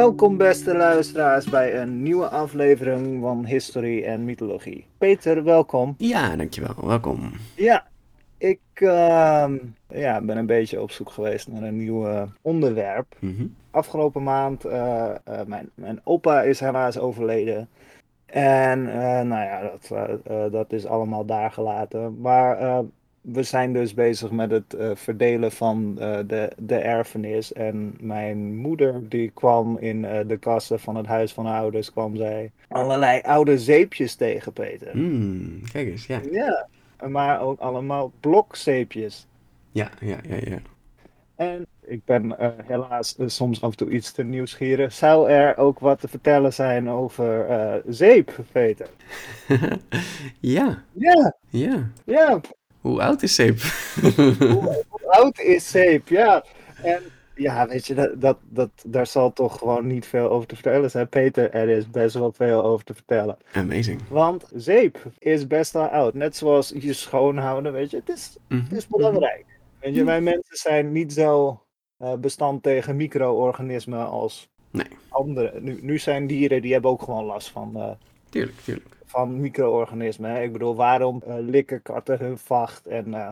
Welkom beste luisteraars bij een nieuwe aflevering van History en Mythologie. Peter, welkom. Ja, dankjewel. Welkom. Ja, ik ehm, ja, ben een beetje op zoek geweest naar een nieuw eh, onderwerp. Mhm. Afgelopen maand, uh, mijn, mijn opa is helaas overleden. En nou ja, dat, dat is allemaal daar gelaten. Maar we zijn dus bezig met het uh, verdelen van uh, de, de erfenis. En mijn moeder, die kwam in uh, de kassen van het huis van haar ouders, kwam zij allerlei oude zeepjes tegen, Peter. Mm, kijk eens, ja. Ja, maar ook allemaal blokzeepjes. Ja, ja, ja, ja. En ik ben helaas soms af en toe iets te nieuwsgierig. Zou er ook wat te vertellen zijn over zeep, Peter? ja. Ja. Ja. Ja, hoe oud is zeep? hoe, hoe, oud is zeep, ja. En ja, weet je, dat, dat, dat, daar zal toch gewoon niet veel over te vertellen zijn. Peter, er is best wel veel over te vertellen. Amazing. Want zeep is best wel oud. Net zoals je schoonhouden, weet je. Het is, Mhm. het is belangrijk. Weet je, wij mensen zijn niet zo uh, bestand tegen micro-organismen als Nee. andere. Nu, nu zijn dieren, die hebben ook gewoon last van... Uh, Tuurlijk, tuurlijk van micro-organismen. Ik bedoel, waarom uh, likken katten hun vacht en uh,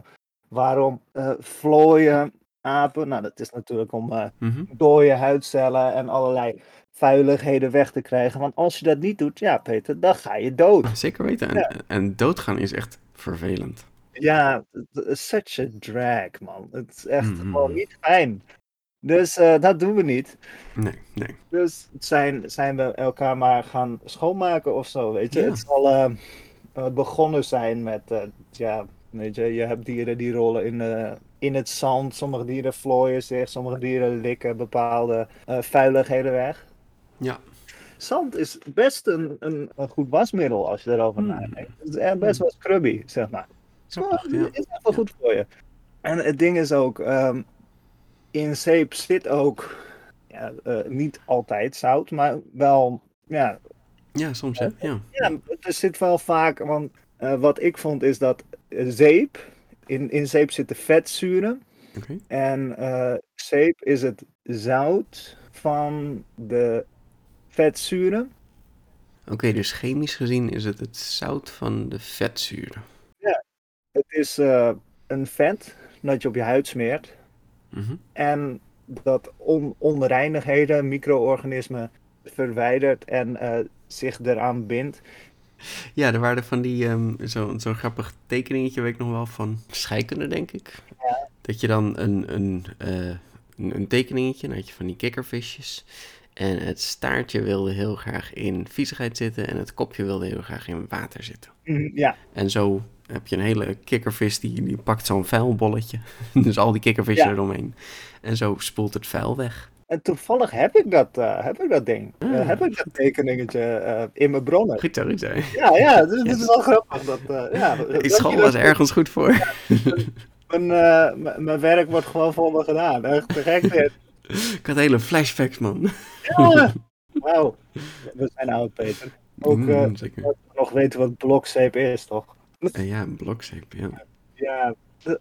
waarom uh, vlooien apen? Nou, dat is natuurlijk om mm -hmm. dode huidcellen en allerlei vuiligheden weg te krijgen. Want als je dat niet doet, ja, Peter, dan ga je dood. Zeker weten. En, Ja. en doodgaan is echt vervelend. Ja, such a drag, man. Het is echt Mhm. gewoon niet fijn. Dus eh, dat doen we niet. Nee, nee. Dus zijn, zijn we elkaar maar gaan schoonmaken of zo, weet je. Ja. Het zal eh, eh, begonnen zijn met, ja, weet je, je hebt dieren die rollen in, in het zand. Sommige dieren vlooien zich, sommige dieren likken bepaalde vuiligheden weg. Ja. Zand is best een, een, een goed wasmiddel als je erover Hmm. nadenkt. Het is echt best wel scrubby, zeg maar. Grappig, Ja, ja. Het is echt wel goed voor je. En het ding is ook, ehm, in zeep zit ook ja, eh, niet altijd zout, maar wel, ja, Ja, soms hè? Ja. ja er zit wel vaak, want eh, wat ik vond is dat eh, zeep, in, in zeep zitten vetzuren Oké. en eh, zeep is het zout van de vetzuren. Oké, dus chemisch gezien is het het zout van de vetzuren. Het is eh, een vet dat je op je huid smeert. En dat on onreinigheden, micro-organismen verwijdert en eh, zich eraan bindt. Ja, er waren van die, ehm, zo'n zo grappig tekeningetje, weet ik nog wel, van scheikunde, denk ik. Ja. Dat je dan een, een, eh, een, een tekeningetje, dan had je van die kikkervisjes. En het staartje wilde heel graag in viezigheid zitten en het kopje wilde heel graag in water zitten. Mhm, Ja, En zo heb je een hele kikkervis, die, die pakt zo'n vuilbolletje. dus al die kikkervissen Ja. eromheen. En zo spoelt het vuil weg. en toevallig heb ik dat, eh, heb ik dat ding. Eh, Ah. heb ik dat tekeningetje eh, in mijn bronnen. Goed zo, goed zo. Ja, ja, dus het is wel grappig. Dat, eh, ja, Die school was ergens goed voor. Mijn, eh, mijn werk wordt gewoon voor me gedaan. Echt te gek dit. Ik had hele flashbacks, man. Ja. Wauw. We zijn oud, Peter. Ook eh, Mm, zeker. dat we nog weten wat blokzeep is, toch? Ja, een blokzeep, ja. Ja,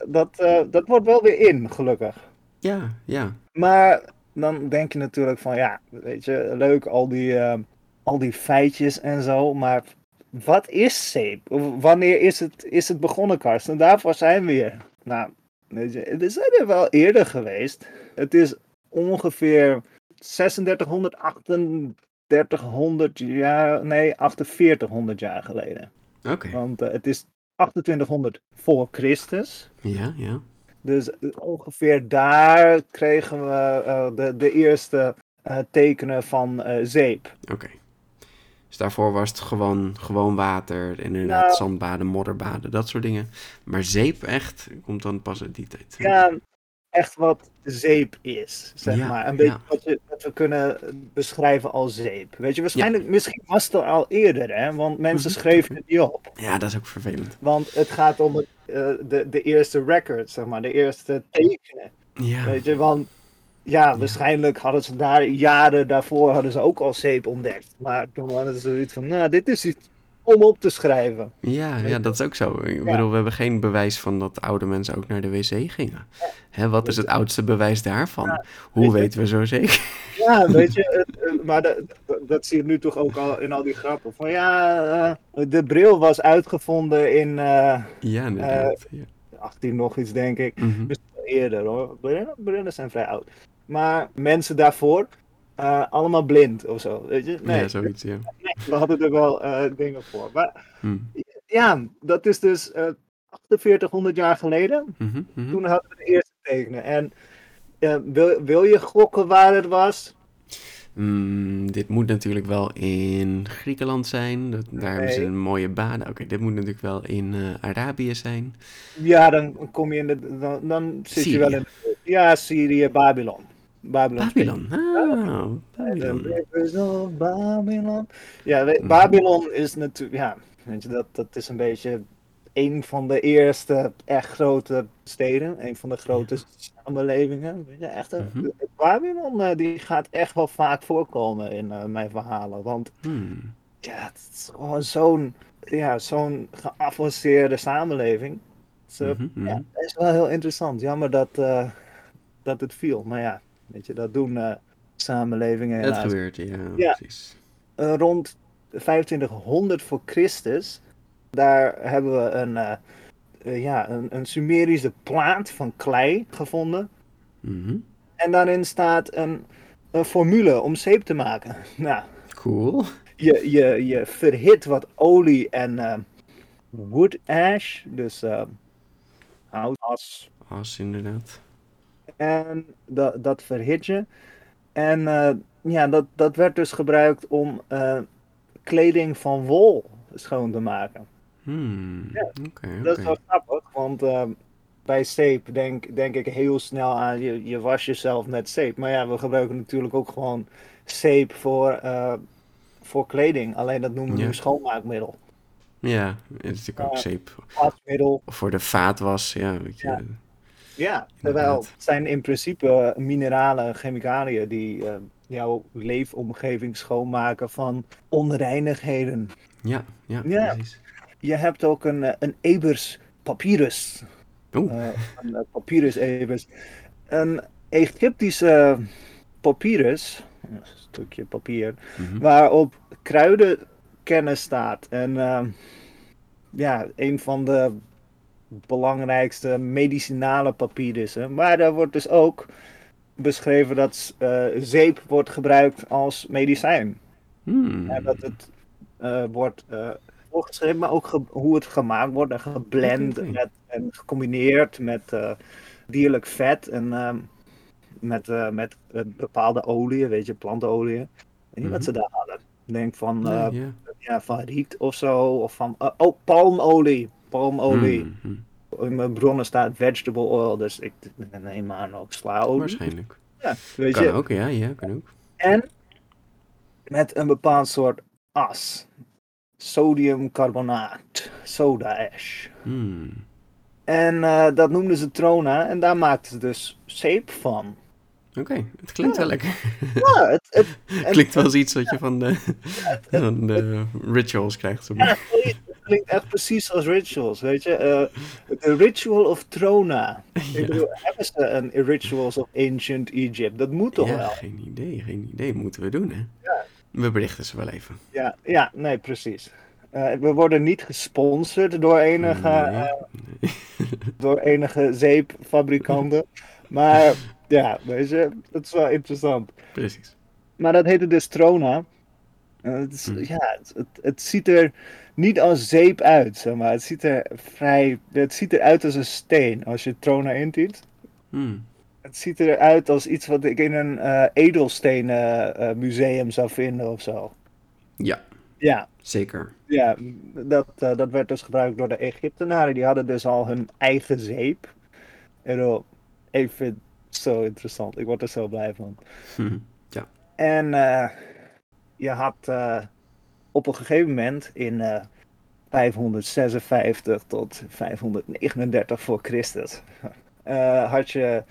dat, eh, dat wordt wel weer in, gelukkig. Ja, ja. Maar dan denk je natuurlijk van, ja, weet je, leuk al die, eh, al die feitjes en zo, maar wat is zeep? Wanneer is het, is het begonnen, Karsten? Daarvoor zijn we hier. Nou, weet je, er zijn er wel eerder geweest. Het is ongeveer 3600, 3800 jaar, nee, 4800 jaar geleden. Oké. Want eh, het is 2800 voor Christus. Ja, ja. Dus eh, ongeveer daar kregen we eh, de, de eerste tekenen van zeep. Oké. Dus daarvoor was het gewoon, gewoon water en inderdaad Nou. zandbaden, modderbaden, dat soort dingen. Maar zeep echt komt dan pas uit die tijd. Ja, echt wat zeep is, zeg Ja, maar. Een beetje ja. wat, we kunnen beschrijven als zeep. Weet je, waarschijnlijk, misschien was het er al eerder, hè? Want mensen Mhm. schreven het niet op. Ja, dat is ook vervelend. Want het gaat om het, eh, de, de eerste record, zeg maar, de eerste tekenen. Ja, Weet je, want ja, waarschijnlijk hadden ze daar jaren daarvoor hadden ze ook al zeep ontdekt. Maar toen hadden ze zoiets van, nou, dit is iets om op te schrijven. ja, ja, dat is ook zo. Ik Ja. bedoel, we hebben geen bewijs van dat oude mensen ook naar de wc gingen. Hè, wat is het oudste bewijs daarvan? Hoe weet weten we zo zeker? Ja, weet je, het, maar dat, dat zie je nu toch ook al in al die grappen. Van ja, eh, de bril was uitgevonden in eh, Ja, inderdaad. ja. 18 nog iets, denk ik. Dus eerder hoor. Brillen, brillen zijn vrij oud. Maar mensen daarvoor, eh, allemaal blind of zo. Weet je? Nee, Ja, zoiets, ja. We hadden er wel eh, dingen voor. Maar Hm. ja, dat is dus eh 4800 jaar geleden. Mhm, mhm. Toen hadden we de eerste tekenen. En eh, wil, wil je gokken waar het was? Mm, dit moet natuurlijk wel in Griekenland zijn. Dat, daar hebben ze een mooie baden. Oké, dit moet natuurlijk wel in eh, Arabië zijn. Ja, dan kom je in de. Dan, dan zit je wel in. Ja, Syrië, Babylon. Babylon. Babylon. Ah, Babylon. Ja, Mhm. Babylon is natuurlijk. Ja, weet je, dat, dat is een beetje. Een van de eerste echt grote steden. Een van de grote samenlevingen. Weet je, echt, een- Mhm. Babylon eh, die gaat echt wel vaak voorkomen in eh, mijn verhalen. Want Hmm. ja, het is gewoon zo'n ja, zo'n geavanceerde samenleving. Zo, mhm. ja, dat is wel heel interessant. Jammer dat, eh, dat het viel. Maar ja, weet je, dat doen eh, samenlevingen helaas. gebeurt, ja, Ja. precies. Eh, rond 2500 voor Christus, daar hebben we een, eh, ja, een, een Sumerische plaat van klei gevonden. Mhm. En daarin staat een, een formule om zeep te maken. Nou, Cool. je, je, je verhit wat olie en wood ash, dus eh hout, as. As, inderdaad. En dat, dat verhit je. En eh, ja, dat, dat werd dus gebruikt om eh, kleding van wol schoon te maken. Hmm. Ja, Dat is wel grappig, want eh, bij zeep denk, denk ik heel snel aan je, je was jezelf met zeep. Maar ja, we gebruiken natuurlijk ook gewoon zeep voor, voor kleding. Alleen dat noemen we Ja. nu schoonmaakmiddel. Ja, het is natuurlijk ook zeep. Wasmiddel. Of voor de vaatwas, ja, weet je. Ja. Ja, terwijl het zijn in principe mineralen, chemicaliën die eh, jouw leefomgeving schoonmaken van onreinigheden. Ja, ja, Ja. precies. Je hebt ook een, eh, een Ebers papyrus. Eh, een eh, papyrus Ebers. Een Egyptische papyrus, een stukje papier, mhm. waarop kruidenkennis staat. En eh, ja, een van de belangrijkste medicinale papirussen. Maar daar wordt dus ook beschreven dat eh, zeep wordt gebruikt als medicijn. Hmm. En dat het eh, wordt eh voorgeschreven, maar ook hoe het gemaakt wordt en geblend met, en gecombineerd met dierlijk vet en ehm, met, met bepaalde oliën, weet je, plantenoliën. Ik weet niet wat ze daar hadden. Ik denk van, Nee, ja. van riet of zo, of van, oh, palmolie. Palmolie. Hmm, hmm. In mijn bronnen staat vegetable oil, dus ik neem aan ook slaolie. Waarschijnlijk. Ja, weet Kan je. ook, ja, ja, kan ook. En met een bepaald soort as. Sodiumcarbonaat, soda ash. Hmm. En eh, dat noemden ze trona en daar maakten ze dus zeep van. Oké, het klinkt Ja. wel lekker. Ja, het, het, klinkt wel als iets wat je van de, van de rituals krijgt. Ja, klinkt echt precies als rituals, weet je. Eh, The Ritual of Trona. Ik bedoel, hebben ze een Rituals of Ancient Egypt? Dat moet toch ja, wel? geen idee, geen idee. Moeten we doen, hè? Ja. We berichten ze wel even. Ja, ja nee, precies. Eh, we worden niet gesponsord door enige, Nee, eh, nee. door enige zeepfabrikanten. maar ja, weet je, dat is wel interessant. Precies. Maar dat heette dus Trona. Het, is, Hm. ja, het, het, het ziet er niet als zeep uit, zeg maar. Het ziet er vrij... Het ziet eruit als een steen, als je Trona intiet. Hmm. Het ziet eruit als iets wat ik in een eh edelstenen eh, museum zou vinden of zo. Ja, Ja, zeker. ja dat, eh, dat werd dus gebruikt door de Egyptenaren. Die hadden dus al hun eigen zeep. En ik vind het zo interessant. Ik word er zo blij van. Hm. En eh, je had op een gegeven moment in eh, 556 tot 539 voor Christus eh, had je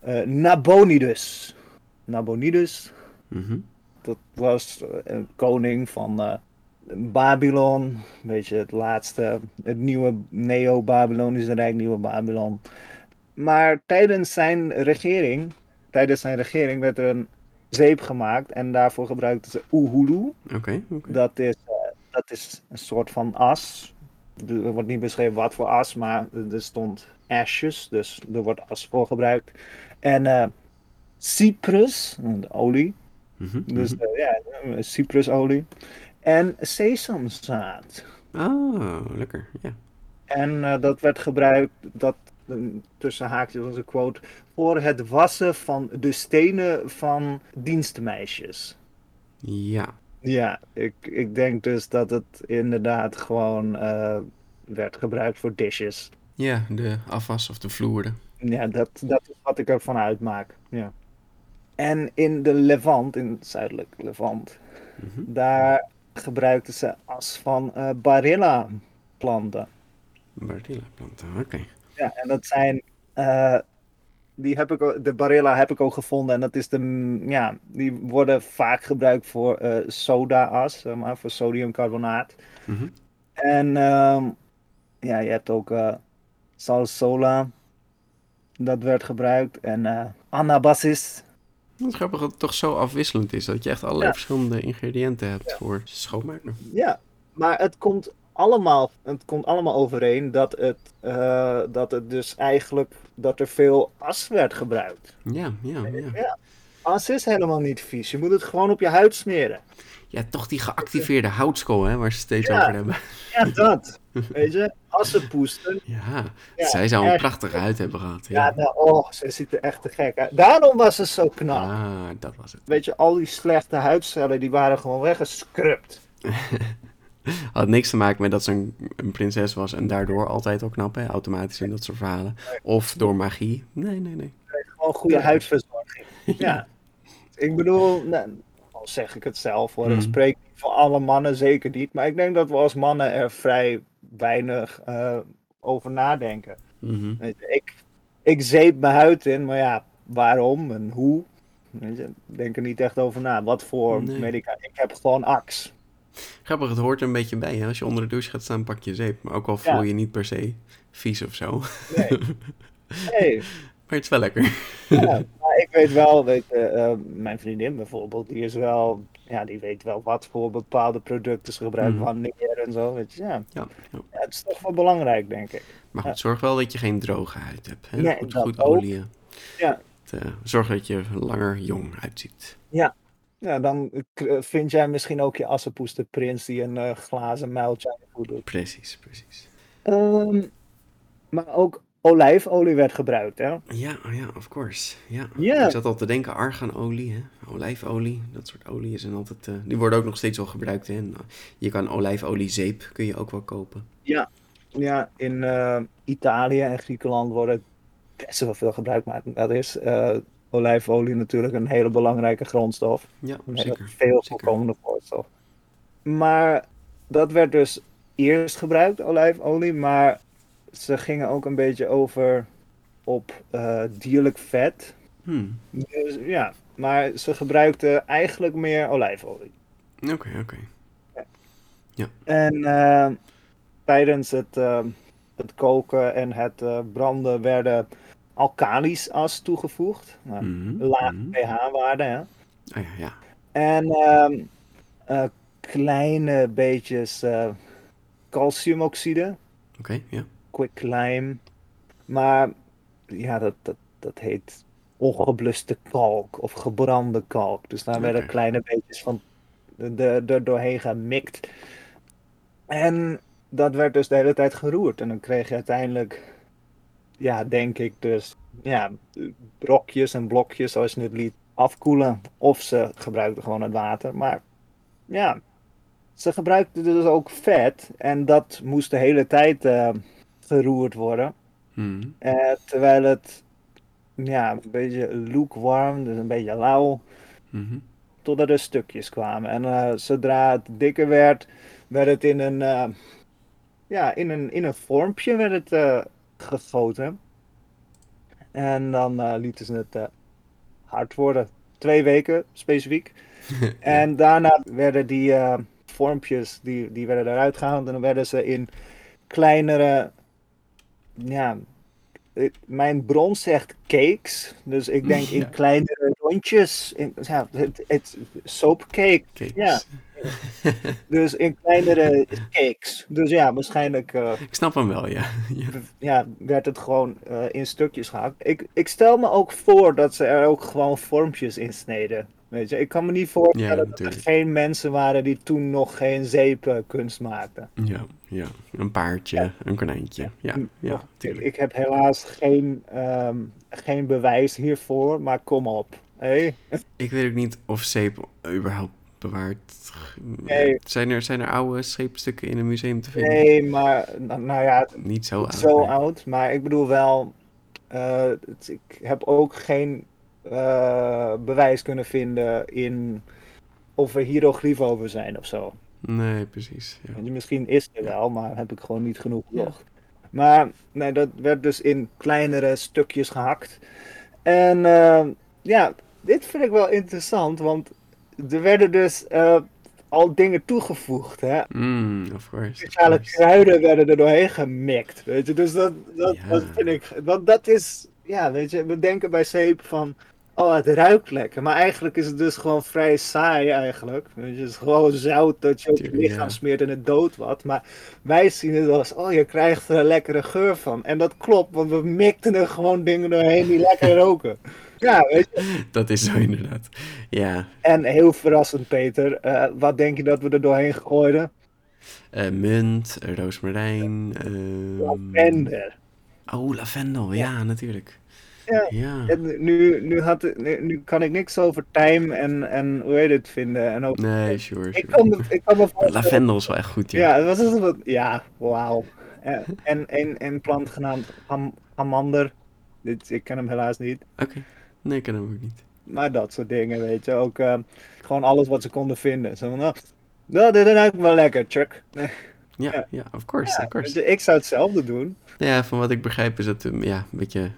eh, Nabonidus. Nabonidus, Mhm. dat was eh, een koning van eh, Babylon, een beetje het laatste, het nieuwe Neo-Babylonische Rijk, nieuwe Babylon. Maar tijdens zijn regering, tijdens zijn regering werd er een zeep gemaakt. En daarvoor gebruikten ze uhulu. Oké. Dat is, eh, dat is een soort van as. Er wordt niet beschreven wat voor as, maar er stond ashes, dus er wordt as voor gebruikt. En eh cyprus, de olie, Mhm, dus mhm. eh, ja, citrusolie. En sesamzaad. Oh, lekker. Ja. En dat werd gebruikt, dat, tussen haakjes was een quote, voor het wassen van de stenen van dienstmeisjes. Ja. Ja, ik, ik denk dus dat het inderdaad gewoon eh, werd gebruikt voor dishes. Ja, de afwas of de vloerde. Ja, dat, dat is wat ik ervan uitmaak. Ja. En in de Levant, in het zuidelijk Levant, Mhm. daar gebruikten ze as van eh barilla planten. Bardilla planten, oké. Ja, en dat zijn. eh, die heb ik, de Barilla heb ik ook gevonden. En dat is de. Ja, die worden vaak gebruikt voor eh soda-as, zeg maar, voor sodiumcarbonaat. Mhm. En ehm, ja, je hebt ook eh salsola. Dat werd gebruikt. En eh anabasis. Het is grappig dat het toch zo afwisselend is. Dat je echt allerlei Ja. verschillende ingrediënten hebt voor schoonmaken. Ja, maar het komt allemaal, het komt allemaal overeen dat het, eh, dat het dus eigenlijk dat er veel as werd gebruikt. Ja, ja, ja. Ja, as is helemaal niet vies. Je moet het gewoon op je huid smeren. Ja, toch die geactiveerde houtskool, hè, waar ze het steeds Ja. over hebben. Ja, dat. Weet je, assenpoester. Ja, Ja, zij zou een prachtige huid hebben gehad. Ja, Ja. nou, oh, ze ziet er echt te gek uit. Daarom was ze zo knap. Ah, dat was het. Weet je, al die slechte huidcellen, die waren gewoon weggescrubt. Had niks te maken met dat ze een, een prinses was en daardoor altijd al knap, hè, automatisch in dat soort verhalen. Of door magie. Nee, nee, nee. Gewoon goede Ja. huidverzorging. Ja. Ik bedoel, nou, al zeg ik het zelf hoor, ik Mhm. spreek voor alle mannen zeker niet. Maar ik denk dat we als mannen er vrij weinig eh, over nadenken. Mhm. Ik, ik zeep mijn huid in, maar ja, waarom en hoe? Weet je, ik denk er niet echt over na. Wat voor Nee. medicatie? Ik heb gewoon ax. Grappig, het hoort er een beetje bij. Hè? Als je onder de douche gaat staan, pak je zeep. Maar ook al voel je niet per se vies of zo. Nee. nee. Maar het is wel lekker. Ja, ik weet wel, weet, je, eh, mijn vriendin bijvoorbeeld, die is wel, ja, die weet wel wat voor bepaalde producten ze gebruiken, Mhm. wanneer en zo. Weet je, ja. Ja, ja. Het is toch wel belangrijk, denk ik. Maar goed, zorg wel dat je geen droge huid hebt. Hè? Nee, goed goed. Ja. Het, eh, zorg dat je langer jong uitziet. Ja, dan eh, vind jij misschien ook je assenpoester prins die een eh, glazen muiltje aan je doet. Precies, precies. Ehm, maar ook olijfolie werd gebruikt, hè? Ja, oh ja, of course. Ja. Ja. Ik zat al te denken, arganolie, hè? olijfolie, dat soort oliën zijn altijd... eh, die worden ook nog steeds wel gebruikt. Hè? En, je kan olijfoliezeep, kun je ook wel kopen. Ja, ja in Italië en Griekenland wordt best wel veel gebruikt, maar dat is olijfolie natuurlijk een hele belangrijke grondstof. Ja, Een zeker. veel voorkomende grondstof. Maar dat werd dus eerst gebruikt, olijfolie, maar ze gingen ook een beetje over op eh, dierlijk vet. Hmm. Dus, ja, maar ze gebruikten eigenlijk meer olijfolie. Oké, oké. En eh, tijdens het, eh, het koken en het branden werden alkalisch as toegevoegd. Nou, Mhm, Lage mhm. pH-waarde. Ah ja, ja. En ehm, eh, kleine beetjes eh, calciumoxide, Oké, ja. quicklime. Maar ja, dat, dat, dat heet ongebluste kalk of gebrande kalk. Dus daar werden kleine beetjes van er doorheen gemikt. En dat werd dus de hele tijd geroerd. En dan kreeg je uiteindelijk, ja, denk ik dus, ja, brokjes en blokjes zoals je het liet afkoelen. Of ze gebruikten gewoon het water. Maar ja, ze gebruikten dus ook vet. En dat moest de hele tijd eh, geroerd worden. Mhm. Eh, terwijl het ja, een beetje lukewarm, dus een beetje lauw, Mhm. totdat er stukjes kwamen. En eh, zodra het dikker werd, werd het in een, ja, in een, in een vormpje werd het, gegoten. En dan eh, lieten ze het eh, hard worden. Twee weken specifiek. En daarna werden die eh, vormpjes, die, die werden eruit gehaald en dan werden ze in kleinere, ja, mijn bron zegt cakes, dus ik denk in kleinere klontjes. In, ja, het, het soapcake. Ja. Dus in kleinere cakes. Dus ja, waarschijnlijk eh, Ik snap hem wel, ja. ja. werd het gewoon eh, in stukjes gehakt. Ik, ik stel me ook voor dat ze er ook gewoon vormpjes in sneden. Weet je, ik kan me niet voorstellen Ja, dat er geen mensen waren die toen nog geen zeepkunst maakten. Ja, ja. Een paardje, een konijntje. Ja, ja, tuurlijk. ik heb helaas geen, ehm, geen bewijs hiervoor, maar kom op. Hey? Ik weet ook niet of zeep überhaupt bewaard. Nee. Zijn, er, zijn er oude scheepstukken in een museum te vinden? Nee, maar nou, nou ja, Niet zo oud. zo nee. oud. Maar ik bedoel wel, eh, het- ik heb ook geen eh, bewijs kunnen vinden in of er hieroglyphen over zijn of zo. Nee, precies. Ja. Misschien is er wel, maar heb ik gewoon niet genoeg gezocht. Maar nee, dat werd dus in kleinere stukjes gehakt. En eh, ja, dit vind ik wel interessant, want er werden dus eh, al dingen toegevoegd. Hè? Mm, of course. of Speciale course. kruiden werden er doorheen gemikt. Weet je, dus dat, dat, Ja. dat vind ik. Want dat is, ja, weet je, we denken bij zeep van. Oh, het ruikt lekker. Maar eigenlijk is het dus gewoon vrij saai eigenlijk. Weet je, het is gewoon zout dat je op je lichaam smeert en het dood wat. Maar wij zien het als, oh, je krijgt er een lekkere geur van. En dat klopt, want we mikten er gewoon dingen doorheen die lekker roken. Ja, weet je. Dat is zo inderdaad. Ja, En heel verrassend, Peter. eh, wat denk je dat we er doorheen gooiden? eh, munt, eh, roosmarijn. ehm, Lavender. Oh, lavendel. Ja, natuurlijk. Ja. Ja. En nu, nu, had, nu, nu kan ik niks over tijm en, en hoe heet het vinden. En ook, Nee, sure, ik, sure. kan me, ik kan me Maar voorstellen- lavendel is wel echt goed, ja. Ja, wat is het? wat- Ja, wauw. En en een, een plant genaamd ham, hamander. Dit, ik ken hem helaas niet. Oké. Nee, ik ken hem ook niet. Maar dat soort dingen, weet je. Ook eh, gewoon alles wat ze konden vinden. Zo van, nou, nou, dit ruikt wel lekker, Chuck. Ja, Ja. ja, of course, of course. Ik zou hetzelfde doen. Ja, van wat ik begrijp is het um, ja, een beetje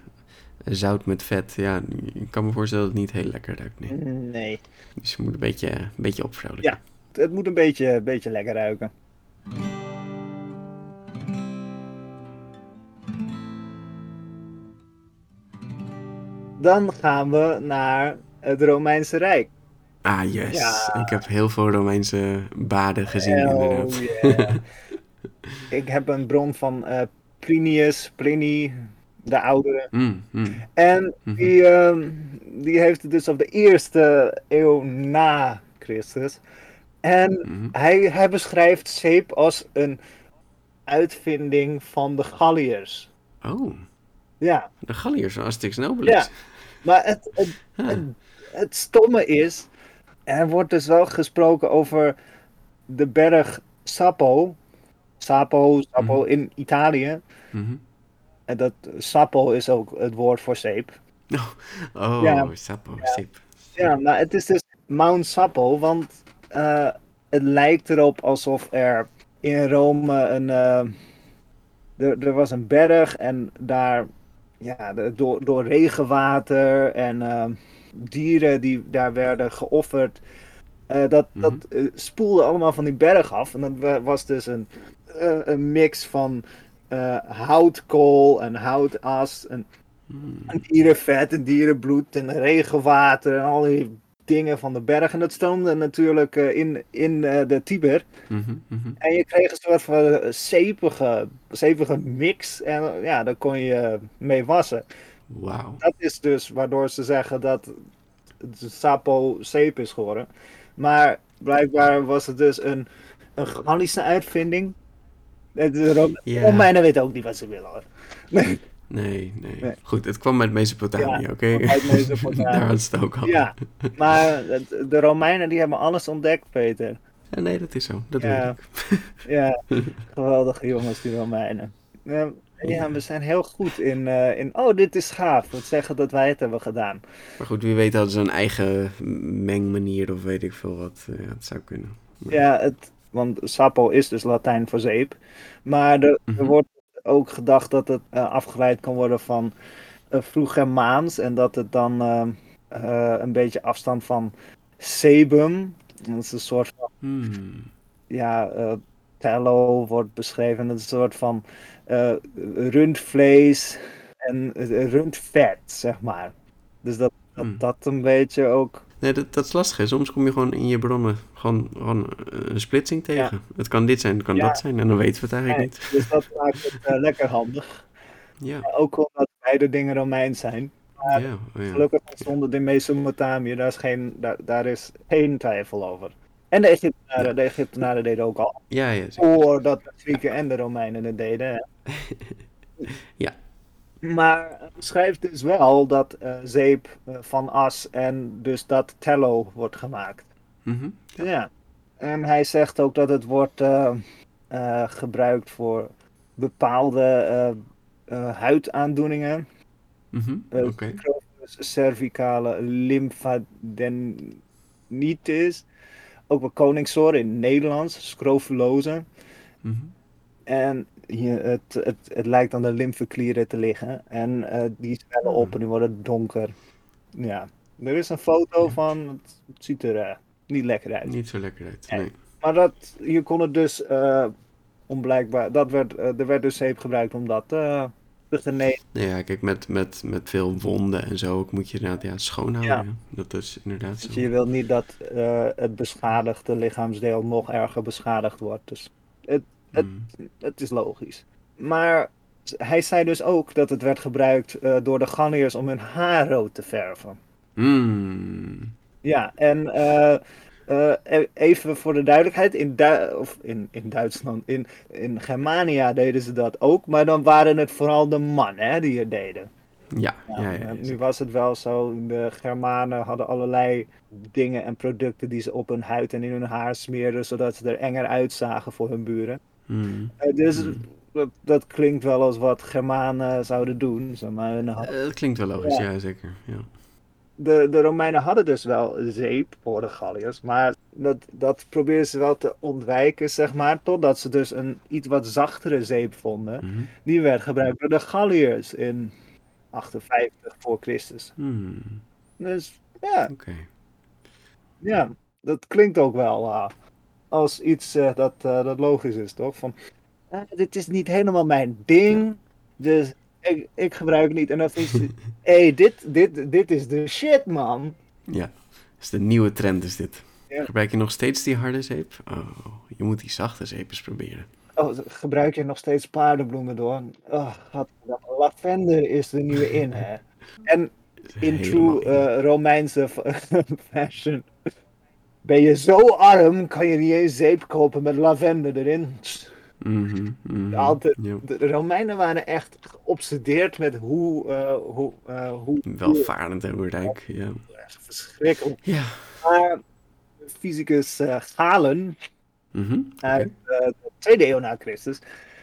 zout met vet. Ja, ik kan me voorstellen dat het niet heel lekker ruikt. Nee. Nee. Dus je moet een beetje, een beetje opvrolijken. Ja. Het moet een beetje, een beetje lekker ruiken. Dan gaan we naar het Romeinse Rijk. Ah, yes. Ja. Ik heb heel veel Romeinse baden gezien, Oh, inderdaad. yeah. Ik heb een bron van eh, Plinius, Pliny, de oudere. Mm, mm. En Mhm. die, ehm, die heeft het dus op de eerste eeuw na Christus. En Mhm. hij, hij beschrijft zeep als een uitvinding van de Galliërs. Oh, Ja, de Galliërs van Asterix en Obelix. maar het, het, Huh. het, het stomme is, er wordt dus wel gesproken over de berg Sapo. Sapo, Sapo in Italië. Mhm. En dat Sapo is ook het woord voor zeep. Oh, Ja. sapo, sip. Ja, maar het is dus Mount Sapo, want eh, het lijkt erop alsof er in Rome een. er, er was een berg en daar. Ja, door, door regenwater en eh, dieren die daar werden geofferd. eh, dat dat Mhm. eh, spoelde allemaal van die berg af. En dat wa- was dus een, eh, een mix van houtkool en houtas. En Mm. en dierenvet en dierenbloed en regenwater en al die dingen van de berg. En dat stroomde natuurlijk eh, in, in eh, de Tiber. Mhm, mhm. En je kreeg een soort van eh, zeepige, zeepige mix. En ja, daar kon je mee wassen. Wauw. Dat is dus waardoor ze zeggen dat het Sapo zeep is geworden. Maar blijkbaar was het dus een, een Gallische uitvinding. Ja. Romeinen weten ook niet wat ze willen hoor. Nee. Nee. Goed, het kwam uit Mesopotamië, Ja, oké? uit Mesopotamië. Daar was het ook al. Ja, maar de Romeinen die hebben alles ontdekt, Peter. Ja, nee, dat is zo. Dat Ja. weet ik. Ja, geweldige jongens, die Romeinen. Ja, ja, we zijn heel goed in, eh, in, oh, dit is gaaf. Het zeggen dat wij het hebben gedaan. Maar goed, wie weet hadden ze een eigen mengmanier of weet ik veel wat. Eh, Ja, het zou kunnen. Ja, het, want sapo is dus Latijn voor zeep. Maar er, er Mhm. wordt ook gedacht dat het eh, afgeleid kan worden van uh, vroeg-Germaans. En dat het dan eh, eh, een beetje afstand van sebum. Dat is een soort van Hmm. ja, eh tallow wordt beschreven. Dat is een soort van eh, rundvlees en eh, rundvet, zeg maar. Dus dat dat Hmm. dat een beetje ook. Nee, dat, dat is lastig. Hè. Soms kom je gewoon in je bronnen gewoon, gewoon een splitsing tegen. Het kan dit zijn, het kan Ja. dat zijn. En dan weten we het eigenlijk Nee, niet. dus dat maakt het eh, lekker handig. Ja, Ook omdat beide dingen Romeins zijn. Maar ja, oh. Gelukkig ontstonden in Mesopotamië, daar is geen, daar, daar is geen twijfel over. En de Egyptenaren, de Egyptenaren deden ook al. Ja, ja. Voordat de Grieken en de Romeinen het deden. Ja. Maar hij schrijft dus wel dat eh, zeep eh, van as en dus dat tallow wordt gemaakt. Mhm. Ja. En hij zegt ook dat het wordt eh, gebruikt voor bepaalde huidaandoeningen. Eh, Oké. scrophus cervicale lymphadenitis. Ook wel koningsoor in het Nederlands, scrofulose. Mhm. En het, het, het lijkt aan de lymfeklieren te liggen. En eh, die zwellen op Hmm. en die worden donker. Ja, er is een foto van. Het, het ziet er eh, niet lekker uit. Niet zo lekker uit. Nee. Maar dat, je kon het dus eh onblijkbaar. Dat werd, er werd dus zeep gebruikt om dat te genezen. Ja, kijk, met, met, met veel wonden en zo ook moet je inderdaad ja, schoonhouden. Ja. Dat is inderdaad zo. Dus je wilt niet dat het beschadigde lichaamsdeel nog erger beschadigd wordt. Dus het, Mhm. het is logisch. Maar hij zei dus ook dat het werd gebruikt eh, door de Galliërs om hun haar rood te verven. Mm. Ja, en eh, eh, e- even voor de duidelijkheid, in, Du- of in, in Duitsland, in, in Germania deden ze dat ook, maar dan waren het vooral de mannen hè, die het deden. Ja, Ja, ja, nu was het wel zo, de Germanen hadden allerlei dingen en producten die ze op hun huid en in hun haar smeerden, zodat ze er enger uitzagen voor hun buren. Mm. Eh, dus Mm. dat, dat klinkt wel als wat Germanen zouden doen. Zeg maar. hun Eh, dat klinkt wel logisch, Ja. ja, zeker. Ja. de, de Romeinen hadden dus wel zeep voor de Galliërs, maar dat, dat probeerden ze wel te ontwijken, zeg maar, totdat ze dus een iets wat zachtere zeep vonden. Mhm. Die werd gebruikt door de Galliërs in 58 voor Christus. Mm. Dus ja, ja dat klinkt ook wel eh, als iets eh, dat, eh, dat logisch is, toch? Van, eh, dit is niet helemaal mijn ding, dus ik, ik gebruik niet. En dan is hé, hey, dit, dit, dit is de shit, man. Ja, is de nieuwe trend is dit. Ja. Gebruik je nog steeds die harde zeep? Oh, je moet die zachte zeep eens proberen. Oh, gebruik je nog steeds paardenbloemen door? Oh, wat, lavender is de nieuwe in, hè? En in true eh, Romeinse fashion ben je zo arm, kan je niet eens zeep kopen met lavender erin. Mhm, mhm, Altijd. De Romeinen waren echt geobsedeerd met hoe, eh, hoe, eh, hoe Welvarend en hoe rijk, ja. verschrikkelijk. Ja. Maar fysicus eh, Galen Mhm, eh, de tweede eeuw na Christus,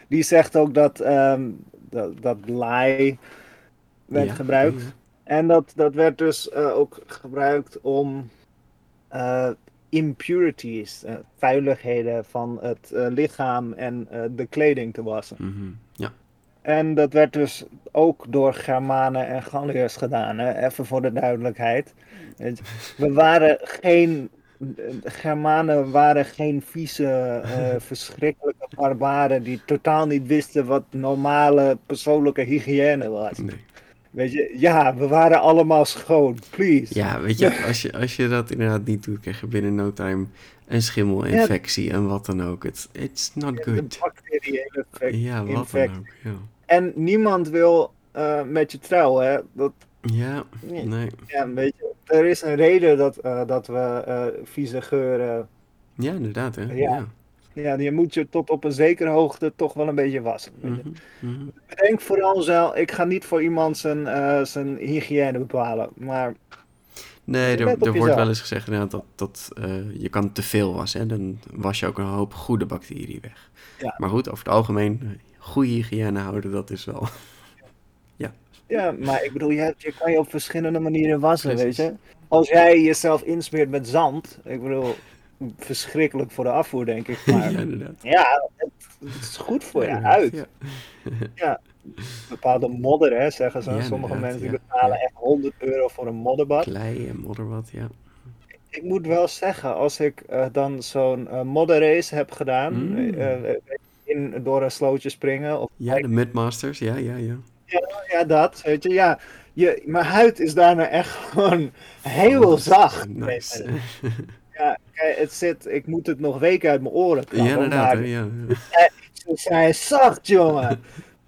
die zegt ook dat, ehm dat, dat laai werd Ja, gebruikt. ja. En dat, dat werd dus ook gebruikt om impurities, eh, vuiligheden van het eh, lichaam en eh, de kleding te wassen. Mhm, Ja. En dat werd dus ook door Germanen en Galliërs gedaan, hè? even voor de duidelijkheid. We waren geen. Germanen waren geen vieze, verschrikkelijke barbaren die totaal niet wisten wat normale persoonlijke hygiëne was. Nee. Weet je, ja, we waren allemaal schoon, please. Ja, weet je, als je, als je dat inderdaad niet doet, krijg je binnen no time een schimmelinfectie en wat dan ook. It's, it's not good. bacteriële effect- Ja, wat dan ook. Ja, En niemand wil eh, met je trouwen, hè? Dat, ja Nee. Ja, weet je, er is een reden dat, eh, dat we eh, vieze geuren. Ja, inderdaad, hè. Ja. Ja. Ja, je moet je tot op een zekere hoogte toch wel een beetje wassen. Mhm, mhm. Bedenk vooral zelf, ik ga niet voor iemand zijn, eh, zijn hygiëne bepalen, maar Nee, er, er wordt wel eens gezegd dat, dat eh, je kan te veel wassen. Hè? Dan was je ook een hoop goede bacteriën weg. Ja. Maar goed, over het algemeen, eh, goede hygiëne houden, dat is wel... ja, maar ik bedoel, je, je kan je op verschillende manieren wassen, Precies. weet je. Als jij jezelf insmeert met zand, ik bedoel, verschrikkelijk voor de afvoer, denk ik, maar ja, inderdaad. ja, het, het is goed voor je huid. Ja. Bepaalde modder, hè, zeggen ze. Ja, Sommige mensen betalen echt 100 euro voor een modderbad. Klei en modderwat, ja. Ik moet wel zeggen, als ik eh, dan zo'n eh modderrace heb gedaan, Mm. eh, in, door een slootje springen, of Ja, de Mudmasters, ja, ja, ja. ja, dat, weet je, ja, je, mijn huid is daarna echt gewoon heel Oh, zacht. Nice. Ja, het zit, ik moet het nog weken uit mijn oren Ja, krabben, inderdaad. maar hè, Ja. ze zijn zacht, jongen.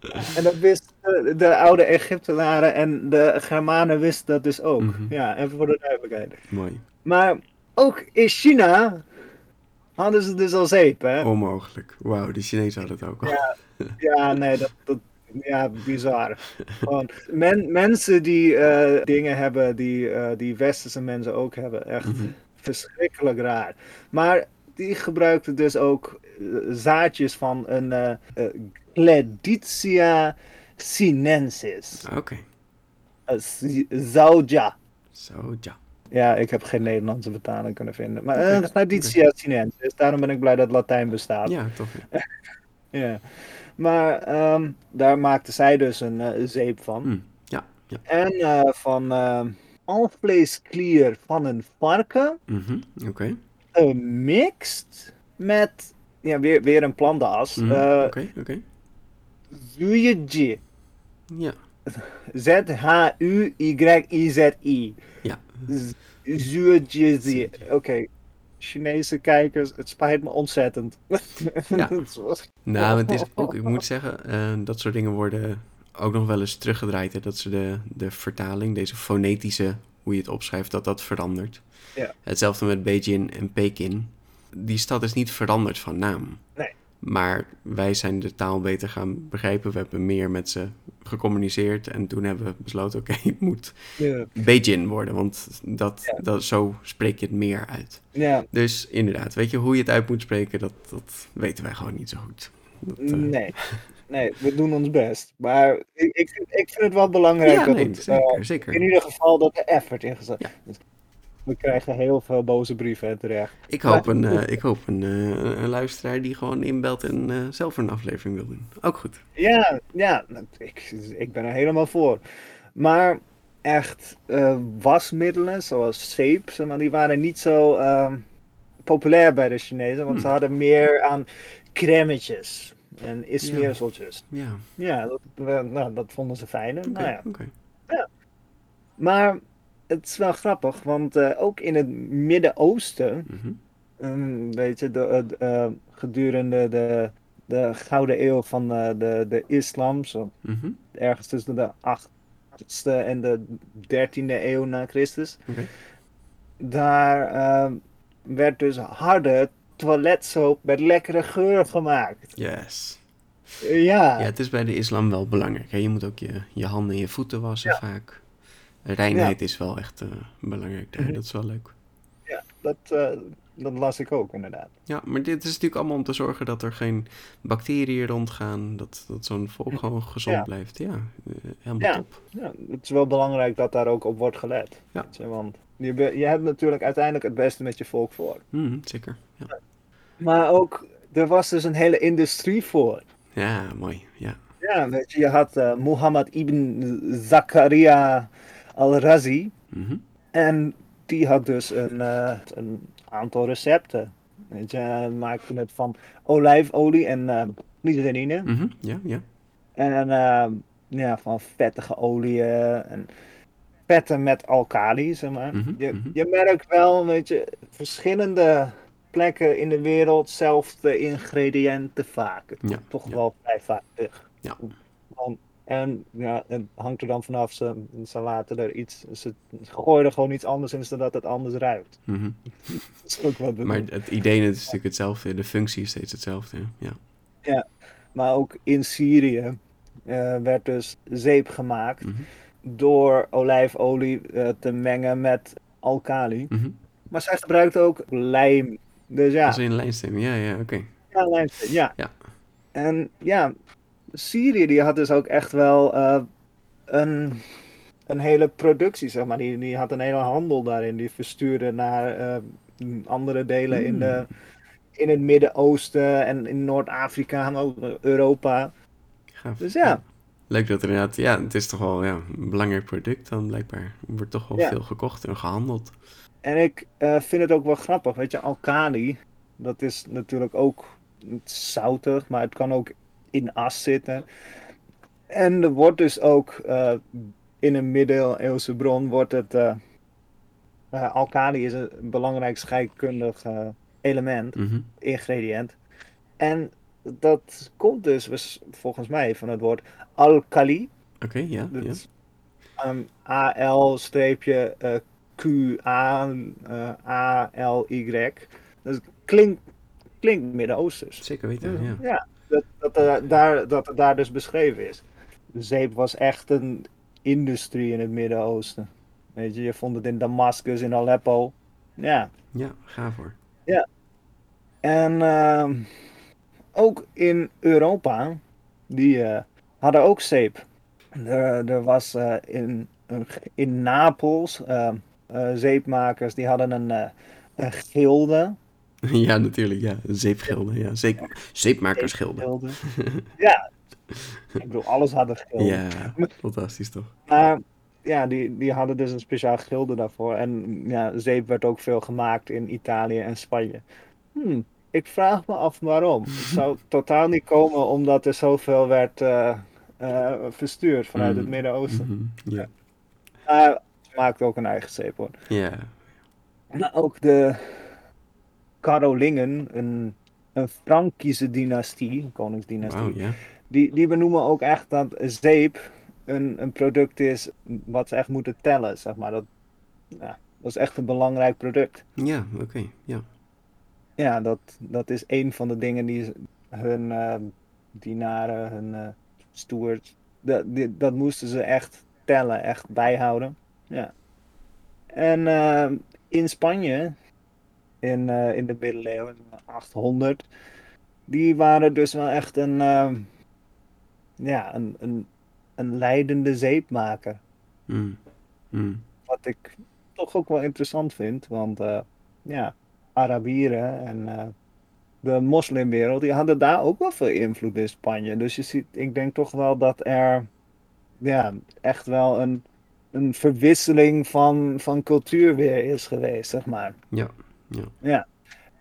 En dat wisten de, de oude Egyptenaren en de Germanen wisten dat dus ook. Mhm. Ja, even voor de duidelijkheid. Mooi. Maar ook in China hadden ze dus al zeep, hè? Onmogelijk. Wauw, de Chinezen hadden het ook al. Ja. Ja, nee, dat, dat ja, bizar. Gewoon, men, mensen die eh, dingen hebben die, eh, die westerse mensen ook hebben. Echt Mhm. Verschrikkelijk raar. Maar die gebruikten dus ook eh, zaadjes van een eh, Cleditia sinensis. Oké. Uh, Zauja. Zo, ja. Ik heb geen Nederlandse vertaling kunnen vinden. Maar uh, Cleditia sinensis. Daarom ben ik blij dat Latijn bestaat. Ja, toch. Ja. Ja. Maar ehm, daar maakte zij dus een zeep van. Hm, Ja, ja. En van ehm alvleesklier van een varken Mhm, Oké. gemixt met ja, weer, weer een plantenas. Mhm, eh Oké, oké. Zuyeji. Ja. Z-H-U-Y-I-Z-I. Ja. Zuyeji. Oké. Chinese kijkers, het spijt me ontzettend. Ja. Nou, het is ook, ik moet zeggen, eh, dat soort dingen worden ook nog wel eens teruggedraaid. Hè? Dat ze de, de vertaling, deze fonetische, hoe je het opschrijft, dat dat verandert. Ja. Hetzelfde met Beijing en Pekin. Die stad is niet veranderd van naam. Nee. Maar wij zijn de taal beter gaan begrijpen. We hebben meer met ze gecommuniceerd. En toen hebben we besloten, oké, het moet ja. Beijing worden. Want dat, Ja. dat, zo spreek je het meer uit. ja. Dus inderdaad, weet je hoe je het uit moet spreken, dat, dat weten wij gewoon niet zo goed. Dat, eh, Nee. Nee, we doen ons best. Maar ik, ik, vind, ik vind het wel belangrijk ja, dat nee, het, zeker, eh, zeker. in ieder geval dat er effort in gezet Ja. We krijgen heel veel boze brieven terecht. Ik hoop, een, eh, ik hoop een, eh, een luisteraar die gewoon inbelt en zelf een aflevering wil doen. Ook goed. Ja, ja ik, ik ben er helemaal voor. Maar echt wasmiddelen zoals zeep, zeg maar, die waren niet zo ehm, populair bij de Chinezen. Want ze Hmm. hadden meer aan crèmetjes en smeerseltjes. Ja, Ja, dat, eh, nou, dat vonden ze fijn. Nou ja. oké. Maar het is wel grappig, want eh, ook in het Midden-Oosten, Mhm. um, weet je, de, eh, gedurende de, de Gouden Eeuw van de, de islam, zo Mhm. ergens tussen de 8e en de 13e eeuw na Christus, daar ehm, werd dus harde toiletsoap met lekkere geur gemaakt. Yes. Ja, Ja, het is bij de islam wel belangrijk. Hè? Je moet ook je, je handen en je voeten wassen Ja. vaak. Reinheid is wel echt eh, belangrijk daar. Mhm. Dat is wel leuk. ja dat, eh, dat las ik ook inderdaad. Ja, maar dit is natuurlijk allemaal om te zorgen dat er geen bacteriën rondgaan. Dat, dat zo'n volk gewoon gezond Ja. blijft. Ja, eh, helemaal Ja. top. Ja, het is wel belangrijk dat daar ook op wordt gelet. Ja. je, want je, je hebt natuurlijk uiteindelijk het beste met je volk voor. Mhm, zeker. Ja. Maar ook, er was dus een hele industrie voor. ja, mooi. Ja. Ja, weet je, je had eh Muhammad ibn Zakaria al-Razi. Mhm. En die had dus een, eh, een aantal recepten. Weet je, hij maakte het van olijfolie en eh glycerine. Mhm, Ja, ja. En ja, van vettige oliën en vetten met alkali, zeg maar. Mhm, je, je merkt wel, weet je, verschillende plekken in de wereld, zelfde ingrediënten vaak. Ja, toch ja. wel vrij vaak. Ja. Want- en ja, het hangt er dan vanaf, ze, ze laten er iets, ze gooien er gewoon iets anders in, zodat het anders ruikt. Mhm. Dat is ook wat Maar het idee is natuurlijk hetzelfde. De functie is steeds hetzelfde. Ja. Maar ook in Syrië eh, werd dus zeep gemaakt Mhm. door olijfolie eh, te mengen met alkali. Mhm. Maar zij gebruikte ook lijm. Dus ja, Als in lijnstem. Ja, ja, oké. ja, lijmsteen, ja. Ja. En ja, Syrië die had dus ook echt wel eh, een, een hele productie, zeg maar. Die, die had een hele handel daarin. Die verstuurde naar eh, andere delen in, de, in het Midden-Oosten en in Noord-Afrika en ook Europa. Gaaf. Dus ja. Leuk dat er inderdaad, ja, het is toch wel ja, een belangrijk product dan blijkbaar. Er wordt toch wel Ja. veel gekocht en gehandeld. En ik eh, vind het ook wel grappig, weet je, alkali, dat is natuurlijk ook zoutig, maar het kan ook in as zitten. En er wordt dus ook eh, in een middeleeuwse bron wordt het. eh eh, alkali is een belangrijk scheikundig element, Mhm. ingrediënt. En dat komt dus volgens mij van het woord alkali. Oké, ja, Dat ja. is, ehm, A-L-Q-A-A-L-Y. Dat klinkt, klinkt Midden-Oosters. Zeker weten, ja. Ja, dat, dat, eh, daar, dat het daar dus beschreven is. De zeep was echt een industrie in het Midden-Oosten. Weet je, je vond het in Damascus, in Aleppo. Ja, Ja, ga voor. en ehm, ook in Europa, die eh, hadden ook zeep. Er, er was eh, in, in Napels eh, eh, zeepmakers, die hadden een, eh, een gilde. Ja, natuurlijk, ja. Zeepgilden, ja. Zeep, zeepmakersgilden. Gilde. ja, ik bedoel, alles had een gilde. Ja, fantastisch toch? Maar ja, die, die hadden dus een speciaal gilde daarvoor. En ja, zeep werd ook veel gemaakt in Italië en Spanje. Hmm, ik vraag me af waarom. Het zou totaal niet komen omdat er zoveel werd eh, eh, verstuurd vanuit het Mm. Midden-Oosten. Mhm, Ja. Maar ze maakten ook een eigen zeep hoor. Ja. Maar ook de Karolingen, een, een Frankische dynastie, een koningsdynastie. Die, die benoemen ook echt dat zeep een, een product is wat ze echt moeten tellen, zeg maar. Dat, ja, dat is echt een belangrijk product. Ja, oké, ja. Ja, dat, dat is een van de dingen die hun eh, dienaren, hun eh stewards, dat, die- dat moesten ze echt tellen, echt bijhouden. Ja. En eh, in Spanje, in, eh, in de middeleeuwen, in 800, die waren dus wel echt een, eh, ja, een, een, een leidende zeepmaker. Mm. Mm. Wat ik toch ook wel interessant vind, want eh, ja, Arabieren en eh, de moslimwereld, die hadden daar ook wel veel invloed in Spanje. Dus je ziet, ik denk toch wel dat er ja, echt wel een, een verwisseling van, van cultuur weer is geweest, zeg maar. Ja, Ja.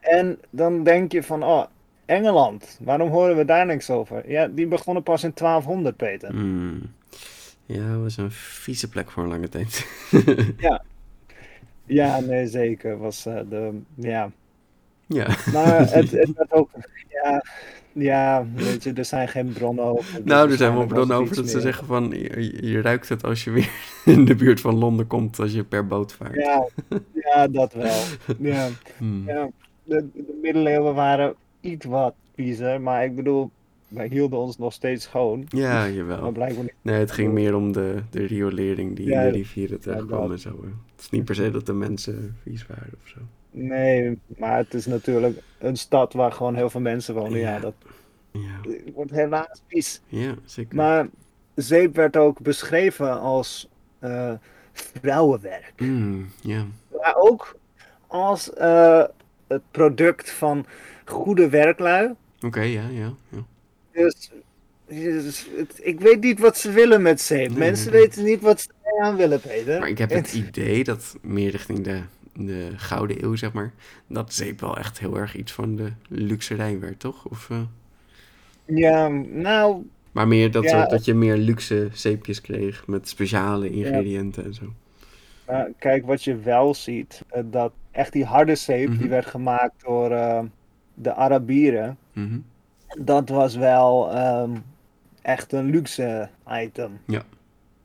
En dan denk je van, oh, Engeland, waarom horen we daar niks over? Ja, die begonnen pas in 1200, Peter. Mm. Ja, dat was een vieze plek voor een lange tijd. Ja, nee, zeker. Was eh, de, ja, ja. Maar het, het werd ook, ja, ja, weet je, er zijn geen bronnen over. dus Nou, er zijn wel bronnen over dat ze zeggen van... Je, je ruikt het als je weer in de buurt van Londen komt als je per boot vaart. Ja, ja, dat wel. Ja, Hmm. ja. De, de middeleeuwen waren iets wat viezer, maar ik bedoel, wij hielden ons nog steeds schoon. Ja, Maar jawel. blijkbaar niet. Nee, het ging meer om de, de riolering die Ja, in de rivieren terecht kwam dat. en zo. Het is niet per se dat de mensen vies waren of zo. Nee, maar het is natuurlijk een stad waar gewoon heel veel mensen wonen. Ja, Ja. dat Ja, wordt helaas vies. ja zeker. Maar zeep werd ook beschreven als eh, vrouwenwerk. Mm, ja. Maar ook als eh, het product van goede werklui. Oké, ja, ja, ja. Dus, dus het- ik weet niet wat ze willen met zeep. Nee, Mensen nee, nee. weten niet wat ze aan willen, Peter. Maar ik heb Het- idee dat meer richting de, de Gouden Eeuw, zeg maar, dat zeep wel echt heel erg iets van de luxerij werd, toch? Of, eh, Ja, nou, maar meer dat, Ja, soort, dat je meer luxe zeepjes kreeg met speciale ingrediënten en zo. nou, kijk wat je wel ziet. eh, dat echt die harde zeep, Mhm. die werd gemaakt door eh, de Arabieren. Mhm. Dat was wel ehm, echt een luxe item. Ja.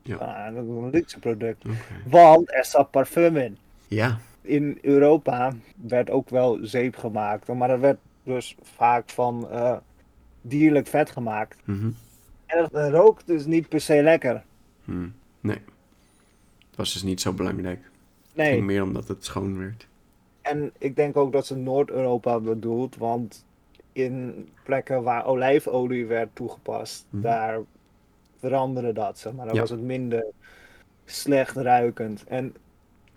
Ja. Ah, dat een luxe product. Want er zat parfum in. Ja, in Europa werd ook wel zeep gemaakt, maar dat werd dus vaak van eh, dierlijk vet gemaakt. mhm. En het rookt dus niet per se lekker. Hm. nee. Het was dus niet zo belangrijk. Het Nee, ging meer omdat het schoon werd. en ik denk ook dat ze Noord-Europa bedoelt, want in plekken waar olijfolie werd toegepast, Mhm. daar veranderde dat, zeg maar. Dan Ja. was het minder slecht ruikend. En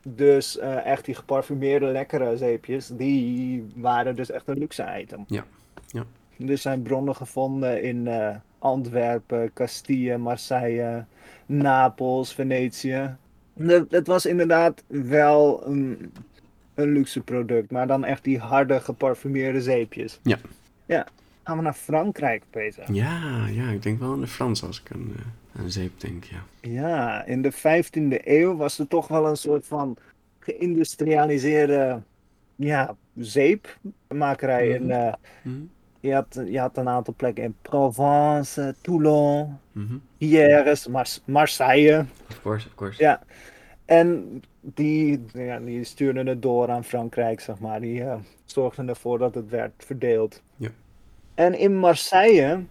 dus eh, echt die geparfumeerde lekkere zeepjes, die waren dus echt een luxe item. Ja, ja. Er zijn bronnen gevonden in eh, Antwerpen, Castille, Marseille, Napels, Venetië. Het, het was inderdaad wel een, een luxe product, maar dan echt die harde geparfumeerde zeepjes. Ja. Ja. gaan we naar Frankrijk, Peter. Ja, ja, ik denk wel aan de Frans als ik aan, uh, aan zeep denk, ja. Ja, in de 15e eeuw was er toch wel een soort van geïndustrialiseerde ja, zeepmakerij. Mhm. En, uh, Mhm, je, had, je had een aantal plekken in Provence, Toulon, mhm. Hyères, Mars Marseille. Of course, of course. Ja. En die, ja, die stuurden het door aan Frankrijk, zeg maar. Die uh, zorgden ervoor dat het werd verdeeld. Ja. En in Marseille,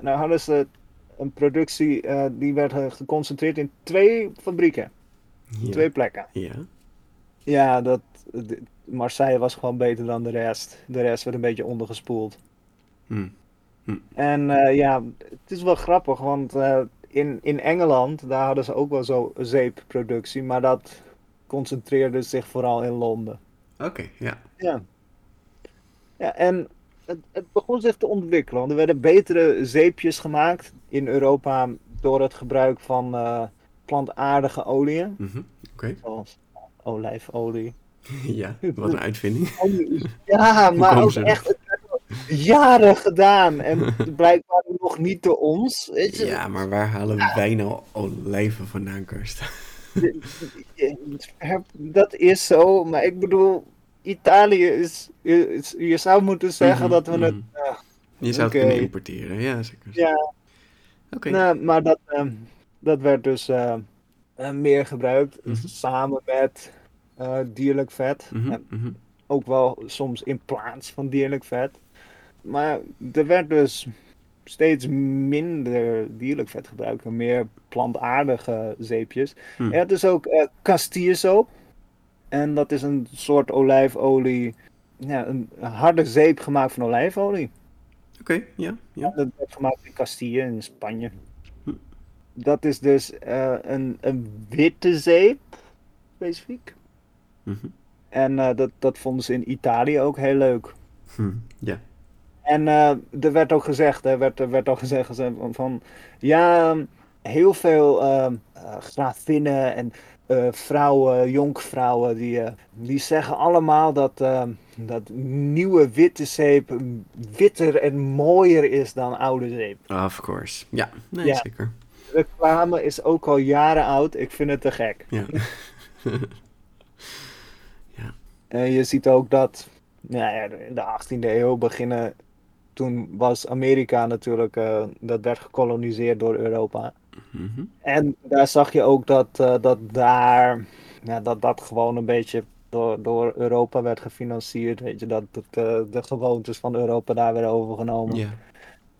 nou hadden ze een productie uh, die werd geconcentreerd in twee fabrieken. Ja. Twee plekken. Ja. Ja, dat, de, Marseille was gewoon beter dan de rest. De rest werd een beetje ondergespoeld. Hm. En uh, ja, het is wel grappig, want uh, in, in Engeland, daar hadden ze ook wel zo zeepproductie, maar dat concentreerde zich vooral in Londen. Oké, okay, ja. Ja. Ja, en het, het, begon zich te ontwikkelen, want er werden betere zeepjes gemaakt in Europa door het gebruik van uh, plantaardige oliën. Mm -hmm. Okay. Zoals olijfolie. Ja, wat een uitvinding. Ja, maar ook echt jaren gedaan en blijkbaar nog niet door ons. Weet je? Ja, maar waar halen ja. wij nou olijven vandaan, Karsten? Dat is zo, maar ik bedoel, Italië is. is je zou moeten zeggen mm -hmm, dat we het. Mm -hmm. uh, je zou okay. het kunnen importeren, ja, zeker. Ja. Oké. Okay. Nou, maar dat, uh, dat werd dus uh, meer gebruikt, Mhm. samen met eh, dierlijk vet. En ook wel soms in plaats van dierlijk vet. Maar er werd dus steeds minder dierlijk vet gebruikt en meer plantaardige zeepjes. Hm. Er is ook uh. En dat is een soort olijfolie, ja, een harde zeep gemaakt van olijfolie. Oké, okay, ja, ja. Dat werd gemaakt in Castille in Spanje. Hm. Dat is dus uh, een, een witte zeep, specifiek. Mm -hmm. En uh, dat, dat vonden ze in Italië ook heel leuk. Hm. Ja. En uh, er werd ook gezegd, er werd, er werd ook gezegd van, van ja, heel veel uh, grafinnen en uh, vrouwen, jonkvrouwen, die, die zeggen allemaal dat, dat nieuwe witte zeep witter en mooier is dan oude zeep. Of course, ja, nee, ja. zeker. Reclame is ook al jaren oud, ik vind het te gek. Ja. ja. En je ziet ook dat ja, in de 18e eeuw beginnen toen was Amerika natuurlijk, uh, dat werd gekoloniseerd door Europa. Mm -hmm. En daar zag je ook dat, uh, dat daar, ja, dat dat gewoon een beetje door, door Europa werd gefinancierd. Weet je, dat uh, de gewoontes van Europa daar werden overgenomen. Yeah.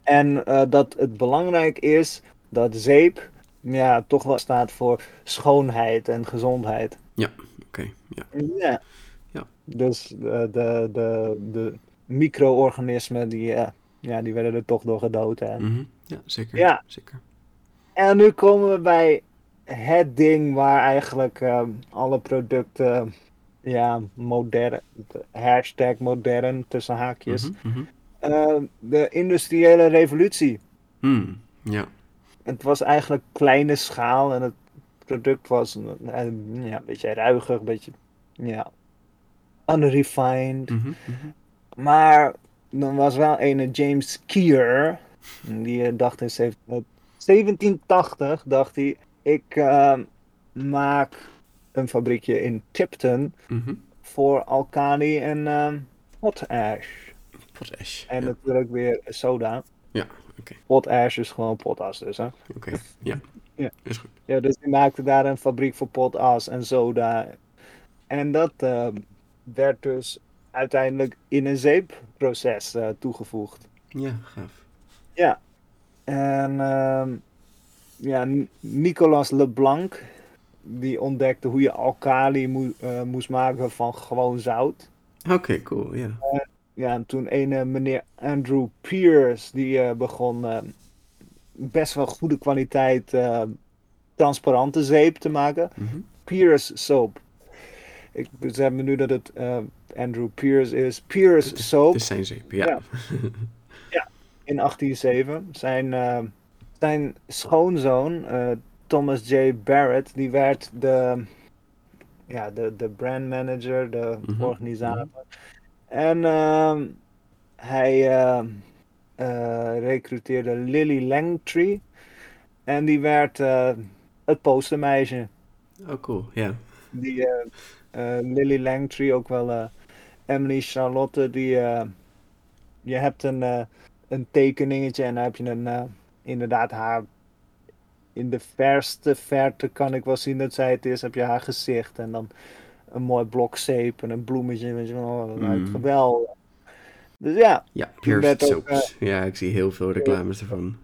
En dat het belangrijk is dat zeep, ja, toch wel staat voor schoonheid en gezondheid. Ja, oké. Okay. Ja. ja. Ja. Dus de, de, de, de micro-organismen die, ja, die werden er toch door gedood. Mm -hmm. Ja, zeker. Ja. zeker. En nu komen we bij het ding waar eigenlijk uh, alle producten, ja, modern, hashtag modern tussen haakjes, mm -hmm. uh, de industriële revolutie. Mm, ja. Het was eigenlijk kleine schaal en het product was ja, een beetje ruiger, een beetje, ja, unrefined. -hmm. -hmm. Maar dan was wel een James Keir. Die dacht in 1780, dacht hij, ik uh, maak een fabriekje in Tipton mm -hmm. voor alkali en uh, potash. Potash. En ja. natuurlijk weer soda. Ja, oké. Okay. Potash is gewoon potas dus, hè? Oké, okay. ja. ja. Is goed. Ja, dus die maakte daar een fabriek voor potas en soda. En dat uh, werd dus uiteindelijk in een zeepproces uh, toegevoegd. Ja, gaaf. Ja. En uh, ja, Nicolas Leblanc, die ontdekte hoe je alkali mo uh, moest maken van gewoon zout. Oké, okay, cool, ja. Yeah. ja, en toen een meneer Andrew Pierce, die uh, begon best wel goede kwaliteit transparante zeep te maken. Mm -hmm. Pierce soap. Ik besef me nu dat het uh, Andrew Pierce is. Pierce soap. Het is zijn zeep. Ja, ja in 1807. Zijn, uh, zijn schoonzoon, uh, Thomas J. Barrett, die werd de, ja, de, de brand manager, de Mhm, organisator. En uh, hij, eh, recruteerde Lily Langtree. En die werd eh, het postermeisje. Oh, cool. Ja. Die eh, eh, Lily Langtree, ook wel eh, Emily Charlotte, die eh, je hebt een, eh, een tekeningetje en dan heb je een eh, inderdaad haar in de verste verte kan ik wel zien dat zij het is. Heb je haar gezicht en dan een mooi blok zeep en een bloemetje. Weet je wel, dat lijkt Mm. geweldig. Dus ja, Ja, ook, Soaps. Ja, ik zie heel veel reclames ervan.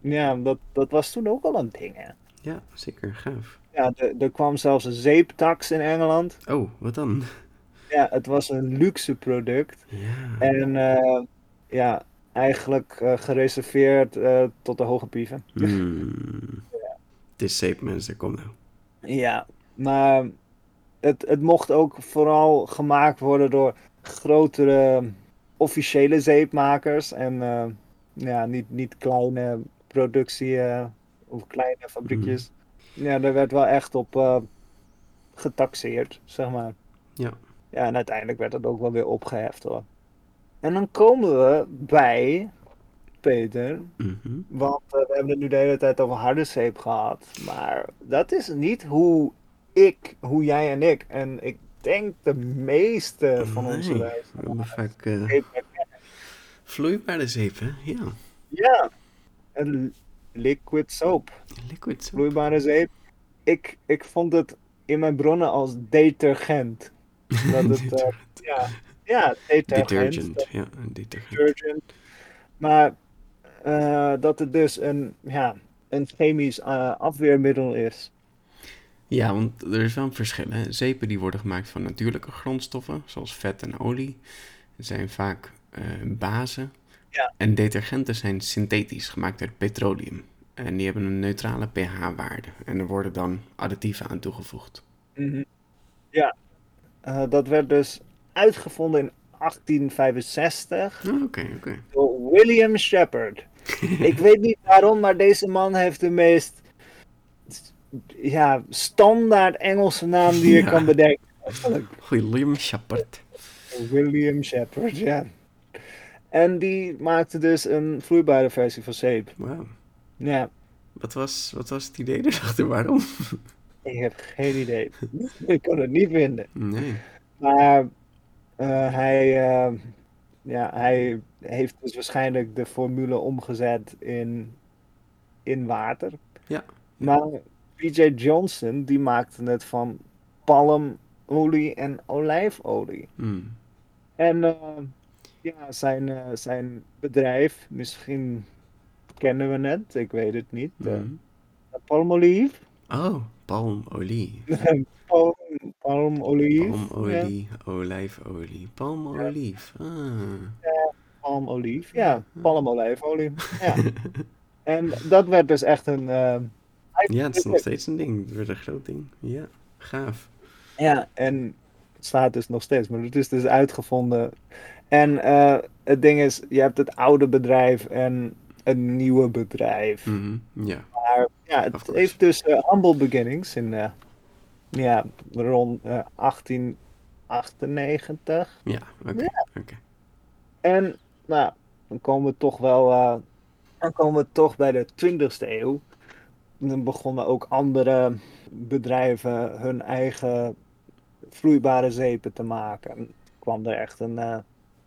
ja dat, dat was toen ook al een ding. Hè. Ja, zeker. Gaaf. Ja, er, er kwam zelfs een zeeptax in Engeland. Oh, wat dan? Ja, het was een luxe product. Ja. En eh, ja, eigenlijk eh, gereserveerd eh, tot de hoge pieven. Hmm. Het is zeep, mensen. Kom nou. Ja, maar het, het mocht ook vooral gemaakt worden door grotere officiële zeepmakers. En eh, ja, niet, niet kleine productie of kleine fabriekjes. Ja, daar werd wel echt op getaxeerd, zeg maar. Ja. Ja, en uiteindelijk werd het ook wel weer opgeheft hoor. En dan komen we bij Peter. Mhm. Want eh, we hebben het nu de hele tijd over harde zeep gehad. Maar dat is niet hoe ik, hoe jij en ik. En ik denk de meeste van onze Nee, vaak eh, vloeibare zeep, hè? Ja. Ja, een liquid soap. Liquid soap. Vloeibare zeep. Ik, ik vond het in mijn bronnen als detergent. Dat het, eh, ja, ja, detergent. Detergent. Ja, een detergent. detergent. Maar eh, dat het dus een, ja, een chemisch eh, afweermiddel is. Ja, want er is wel een verschil. Hè? Zeepen die worden gemaakt van natuurlijke grondstoffen, zoals vet en olie. zijn vaak eh, bazen. Ja. En detergenten zijn synthetisch, gemaakt uit petroleum. En die hebben een neutrale pH-waarde. En er worden dan additieven aan toegevoegd. Mhm. Ja, Eh, dat werd dus uitgevonden in 1865 Oh, Oké, oké. door William Shepard. Ik weet niet waarom, maar deze man heeft de meest ja, standaard Engelse naam die je Ja. kan bedenken. William Shepard. William Shepard, ja. En die maakte dus een vloeibare versie van zeep. Wauw. Ja, Wat was, wat was het idee erachter? Waarom? ik heb geen idee. ik kan het niet vinden. Nee. Maar hij, eh, ja, hij heeft dus waarschijnlijk de formule omgezet in, in water. Ja. Maar PJ Johnson, die maakte het van palmolie en olijfolie. Hmm. En eh, ja, zijn, eh, zijn bedrijf, misschien kennen we het, ik weet het niet. eh, Hmm. Palmolive? Oh, palmolie. Palm, palmolive? Ja, Palmolie, olijfolie. Palmolief. Ah. palmolive. Ja, palmolijfolie. Ja. En dat werd dus echt een... eh, Ja, het is nog steeds een ding. Het wordt een groot ding. Ja, gaaf. Ja, en het staat dus nog steeds, maar het is dus uitgevonden. En eh, het ding is, je hebt het oude bedrijf en een nieuwe bedrijf. Mhm, Ja, Maar ja, het heeft dus eh, humble beginnings in eh, ja, rond eh, 1898. ja, oké. Ja. oké. En nou, dan komen we toch wel, eh, dan komen we toch bij de 20e eeuw. Dan begonnen ook andere bedrijven hun eigen vloeibare zeepen te maken. En kwam er echt een, eh,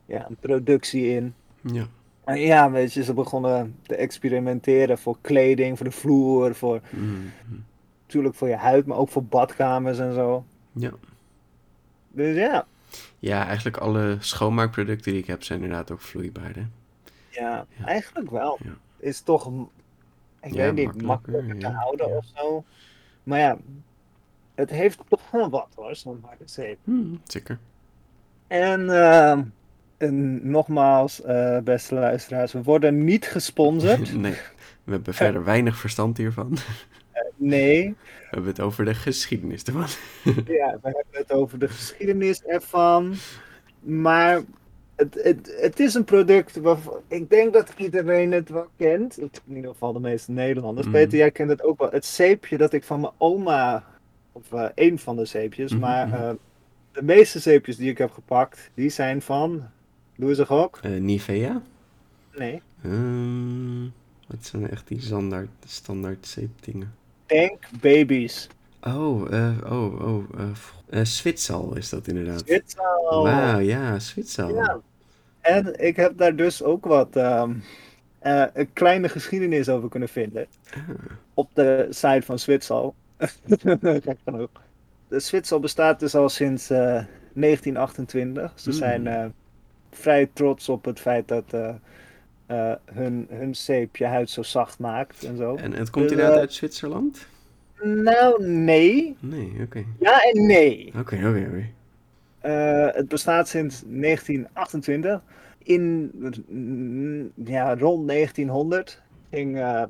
ja, een productie in. Ja. En ja, weet je, ze begonnen te experimenteren voor kleding, voor de vloer, voor Mhm, natuurlijk voor je huid, maar ook voor badkamers en zo. Ja. Dus ja, Ja, eigenlijk alle schoonmaakproducten die ik heb zijn inderdaad ook vloeibaar, hè? ja, Ja. eigenlijk wel. Ja. Is toch, ik Ja, weet niet, makkelijker, te houden of zo. Maar ja, het heeft toch wel wat hoor, zo'n harde zeep. Hmm, zeker. En, eh, en nogmaals, eh, beste luisteraars, we worden niet gesponsord. Nee, we hebben verder weinig verstand hiervan. Nee, We hebben het over de geschiedenis ervan. ja, we hebben het over de geschiedenis ervan. Maar het, het, het is een product waarvan ik denk dat iedereen het wel kent. In ieder geval de meeste Nederlanders. Mhm. Peter, jij kent het ook wel. Het zeepje dat ik van mijn oma, of eh één van de zeepjes, Mhm, maar mhm. eh, de meeste zeepjes die ik heb gepakt, die zijn van, doe ze ook? Eh, Nivea? Nee. Ehm, wat zijn echt die standaard, standaard zeepdingen? Denk baby's. Oh, eh, oh, oh. Zwitsal is dat inderdaad. Zwitserland. Wauw, ja, Zwitsal. Ja. En ik heb daar dus ook wat ehm, eh, een kleine geschiedenis over kunnen vinden. Ah, Op de site van Zwitsal. Gek genoeg. De Zwitsal bestaat dus al sinds eh, 1928. Ze Hmm. zijn vrij trots op het feit dat eh, hun, hun zeep je huid zo zacht maakt en zo. En het komt inderdaad eh, uit Zwitserland? Nou, nee. Nee, oké. Ja en nee. Oké, oké, oké. Eh, het bestaat sinds 1928. In ja, rond 1900 ging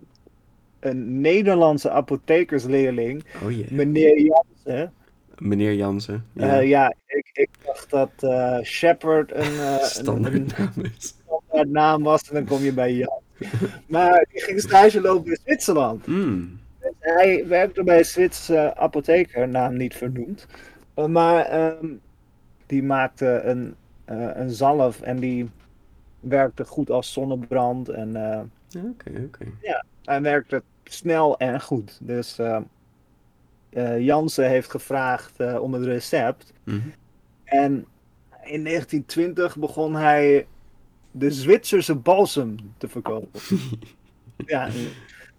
een Nederlandse apothekersleerling, Oh meneer Jansen. Meneer Jansen. Ja, Ja, ja ik, ik dacht dat eh Shepard een, een, een naam was en dan kom je bij Jan. Maar die ging stage lopen in Zwitserland. Mm. Dus hij werkte bij een Zwitserse apotheker, naam niet vernoemd. Uh, maar ehm, die maakte een, eh, een zalf en die werkte goed als zonnebrand. En eh, Ja, hij werkte snel en goed. Dus eh eh, Jansen heeft gevraagd eh, om het recept. Mhm. En in 1920 begon hij de Zwitserse balsem te verkopen. ja,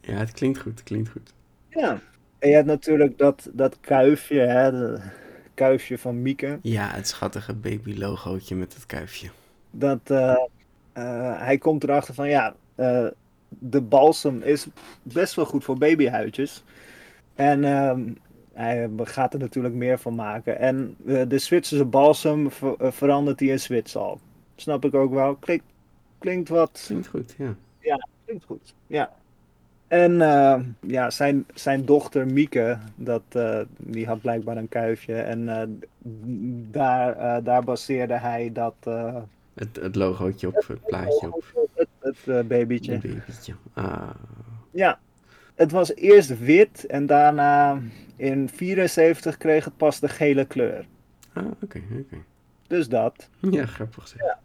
Ja, het klinkt goed, het klinkt goed. Ja. En je hebt natuurlijk dat, dat kuifje, hè, de kuifje van Mieke. Ja, het schattige baby-logootje met het kuifje. Dat eh, eh, hij komt erachter van ja, eh, de balsem is best wel goed voor babyhuidjes. En ehm, hij gaat er natuurlijk meer van maken. En de Zwitserse balsem ver- verandert hij in Zwitsal. Snap ik ook wel. Klinkt, klinkt wat. Klinkt goed, ja. Klinkt goed, ja. En eh, ja, zijn, zijn dochter Mieke, dat, eh, die had blijkbaar een kuifje. En eh, daar, daar baseerde hij dat Het, het logootje op, het plaatje op. het, het babytje. Een babytje. Ah, Ja, het was eerst wit en daarna in 74 kreeg het pas de gele kleur. ah oké, oké. Dus dat. Ja, grappig zeg.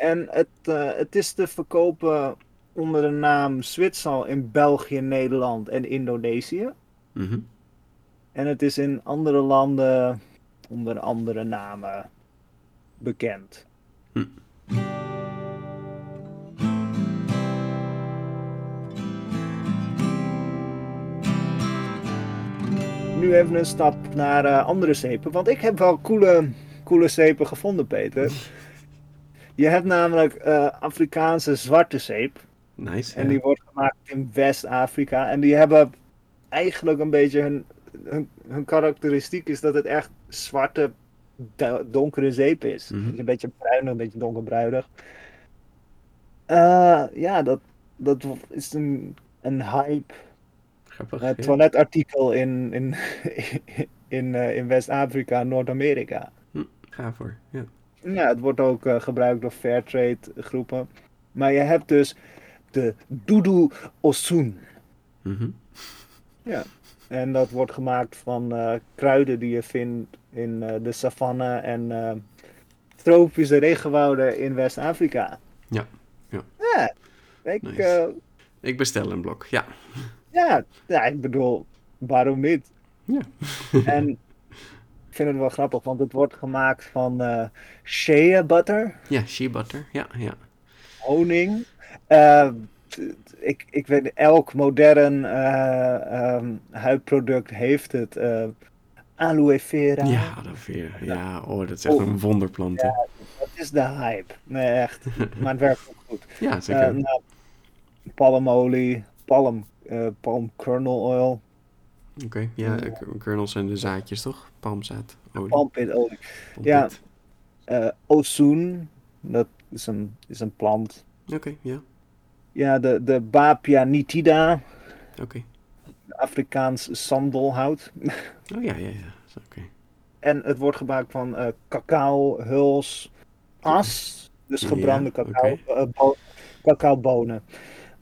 En het, eh, het is te verkopen onder de naam Zwitsal in België, Nederland en Indonesië. Mhm. En het is in andere landen onder andere namen bekend. Hm. Nu even een stap naar eh, andere zeepen, want ik heb wel coole, coole zeepen gevonden, Peter. Je hebt namelijk eh, Afrikaanse zwarte zeep. Nice. En ja. die wordt gemaakt in West-Afrika. En die hebben eigenlijk een beetje hun, hun, hun karakteristiek is dat het echt zwarte, do- donkere zeep is. Mhm. Een beetje bruinig, een beetje donkerbruinig. Eh, ja, dat, dat is een, een hype. Grappig. Ja. toiletartikel in, in, in, eh, in West-Afrika en Noord-Amerika. Ga voor, ja. Ja, het wordt ook eh, gebruikt door Fairtrade groepen. Maar je hebt dus de Dudu Osun. Mhm. En dat wordt gemaakt van eh, kruiden die je vindt in eh, de savanne en tropische regenwouden in West-Afrika. Ja, ja. Ja, ik, Nice. Ik bestel een blok, ja. ja, ja, ik bedoel, waarom niet? Ja. en ik vind het wel grappig, want het wordt gemaakt van eh shea butter, Ja, shea butter, ja, ja. honing. Eh, ik, ik weet, elk modern eh, ehm, huidproduct heeft het. eh, aloe vera. Ja, aloe vera. Ja, oh, dat is echt Oh. een wonderplant. Ja. Dat is de hype. Nee, echt. Maar het werkt ook goed. Ja, zeker. Nou, palmolie, palm, palm kernel oil, Oké, ja, kernels zijn de zaadjes, toch? Palmzaad, olie. palmpitolie. ja. ozone, dat is een, is een plant. Oké, ja, Ja, de, de Bapia nitida, oké. Afrikaans sandelhout. Oh ja, ja, ja. Oké. En het wordt gemaakt van eh, cacao, huls, as, dus Ja, gebrande cacao, oké. eh, bo- cacaobonen.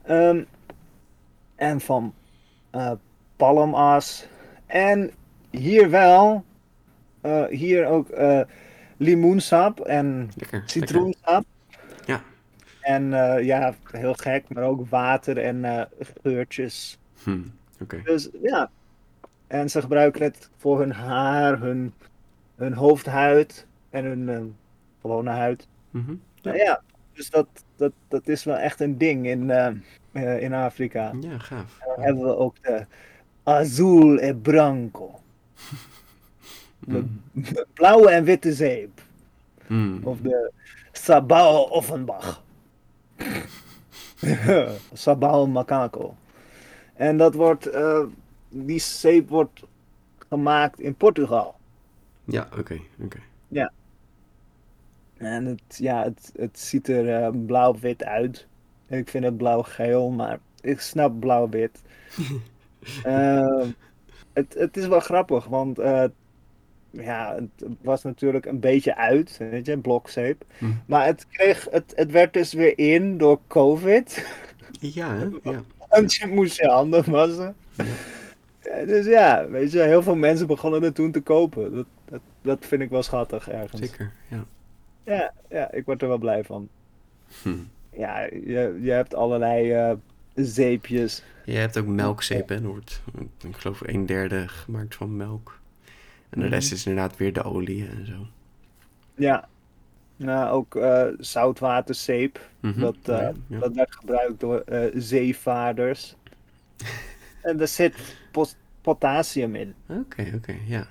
Ehm, en van eh palmas. En hier wel, eh, hier ook eh, limoensap en Lekker. lekker. citroensap. Ja. En eh, ja, heel gek, maar ook water en geurtjes. Hm, Oké. Dus ja. En ze gebruiken het voor hun haar, hun, hun hoofdhuid en hun gewone huid. Nou ja, dus dat, dat, dat is wel echt een ding in, in Afrika. Ja, gaaf. Dan hebben we ook de Azul e Branco. De Mhm. blauwe en witte zeep. Mm. Of de Sabao Offenbach. Sabao Macaco. En dat wordt, eh, die zeep wordt gemaakt in Portugal. Ja, oké. oké. En het, ja, het, het ziet er eh, blauw-wit uit. Ik vind het blauw-geel, maar ik snap blauw-wit. Eh, het, het is wel grappig, want eh, ja, het was natuurlijk een beetje uit, weet je, blokzeep. Hm. Maar het, kreeg, het, het werd dus weer in door COVID. Ja, hè? ja. Want je moest je handen wassen. Ja, Dus ja, weet je, heel veel mensen begonnen het toen te kopen. Dat, dat, dat vind ik wel schattig ergens. Zeker. Ja. Ja, ja, ik word er wel blij van. Hm. Ja, je, je hebt allerlei eh, zeepjes. Je hebt ook melkzeep, hè? Er wordt, ik geloof, een derde gemaakt van melk. En de Mhm. rest is inderdaad weer de olie en zo. Ja. Nou, ook eh, zoutwaterzeep. Mhm. Dat, eh, Ja, ja. dat werd gebruikt door eh, zeevaarders. en er zit potassium in. Oké, oké, ja.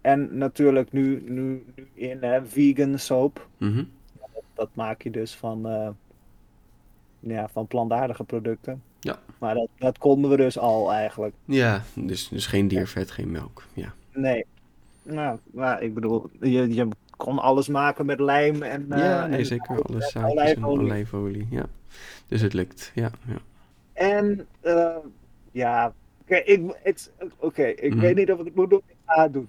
En natuurlijk nu, nu, nu in hè, vegan soap. Mhm. Dat maak je dus van, ja, van plantaardige producten. Ja. Maar dat, dat konden we dus al eigenlijk. Ja, dus, dus geen diervet, geen melk. Ja, Nee. Nou, maar ik bedoel, je, je kon alles maken met lijm en... eh, ja nee, en- zeker. Alle en zaadjes en olijfolie. Ja. Dus het lukt. Ja, ja. En eh, ja, oké, ik, het- oké, ik Mhm. weet niet of ik het moet doen. Ik ga het doen.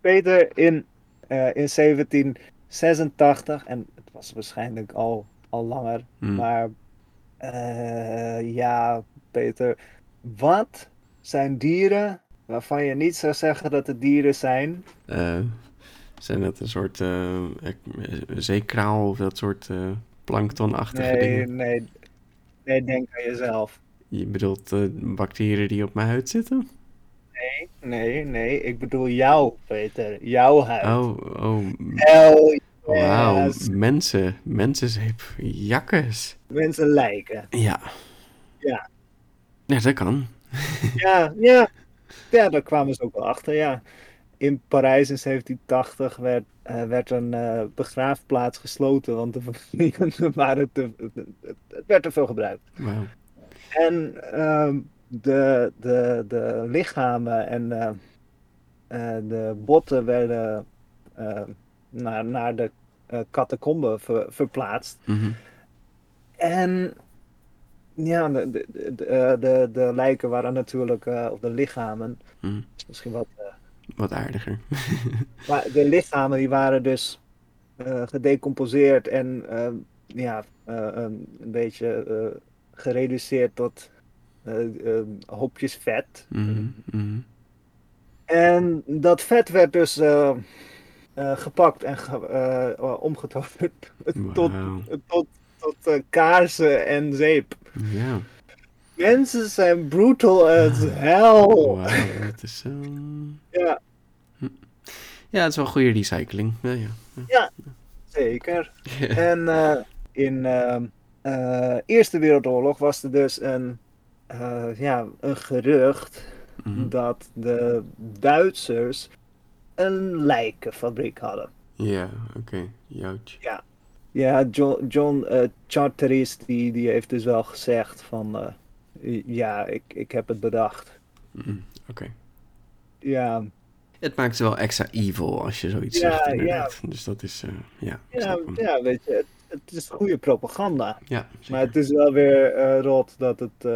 Peter in, eh, in 1786, en het was waarschijnlijk al, al langer, Hm. maar eh, ja, Peter, wat zijn dieren waarvan je niet zou zeggen dat het dieren zijn? Eh, zijn dat een soort eh, zeekraal of dat soort planktonachtige Nee, dingen? nee, nee, denk aan jezelf. Je bedoelt bacteriën die op mijn huid zitten? Nee, nee, nee, ik bedoel jou, Peter, jouw huid. Oh, oh, Hell wauw. yes. Mensen, mensenzeep. Jakkes. Mensen lijken. Ja. Ja. Ja, dat kan. Ja, ja. Ja, daar kwamen ze ook wel achter, ja. In Parijs in 1780 werd, eh, werd een eh, begraafplaats gesloten, want de waren te, het, werd te veel gebruikt. Wauw. En ehm, de, de, de lichamen en eh, eh, de botten werden eh, naar, naar de eh catacomben ver- verplaatst. Mhm. En ja, de, de, de, de, de- de lijken waren natuurlijk, eh, of de lichamen, Mhm. is misschien wat. eh, Wat aardiger. maar de lichamen die waren dus eh, gedecomposeerd en eh, ja, eh, een, een beetje eh, gereduceerd tot eh, eh, hopjes vet. Mhm. En dat vet werd dus eh, gepakt en ge, eh, omgetoverd tot, tot, tot eh, kaarsen en zeep. Ja. Mensen zijn brutal as hell. Wauw, dat is zo... Ja, Ja, het is wel goede recycling. Ja, ja. zeker. En in de Eerste Wereldoorlog was er dus een, ja, een gerucht Mhm. dat de Duitsers een lijkenfabriek hadden. Ja, oké. Jouw. Ja, John, John eh, Charteris die, die heeft dus wel gezegd van eh, ja, ik, ik heb het bedacht. Mhm, Oké. Ja, Het maakt het wel extra evil als je zoiets Ja, zegt, inderdaad. Dus dat is, eh, ja. ja, ja, weet je, het, het is goede propaganda. Ja, Maar het is wel weer rot dat het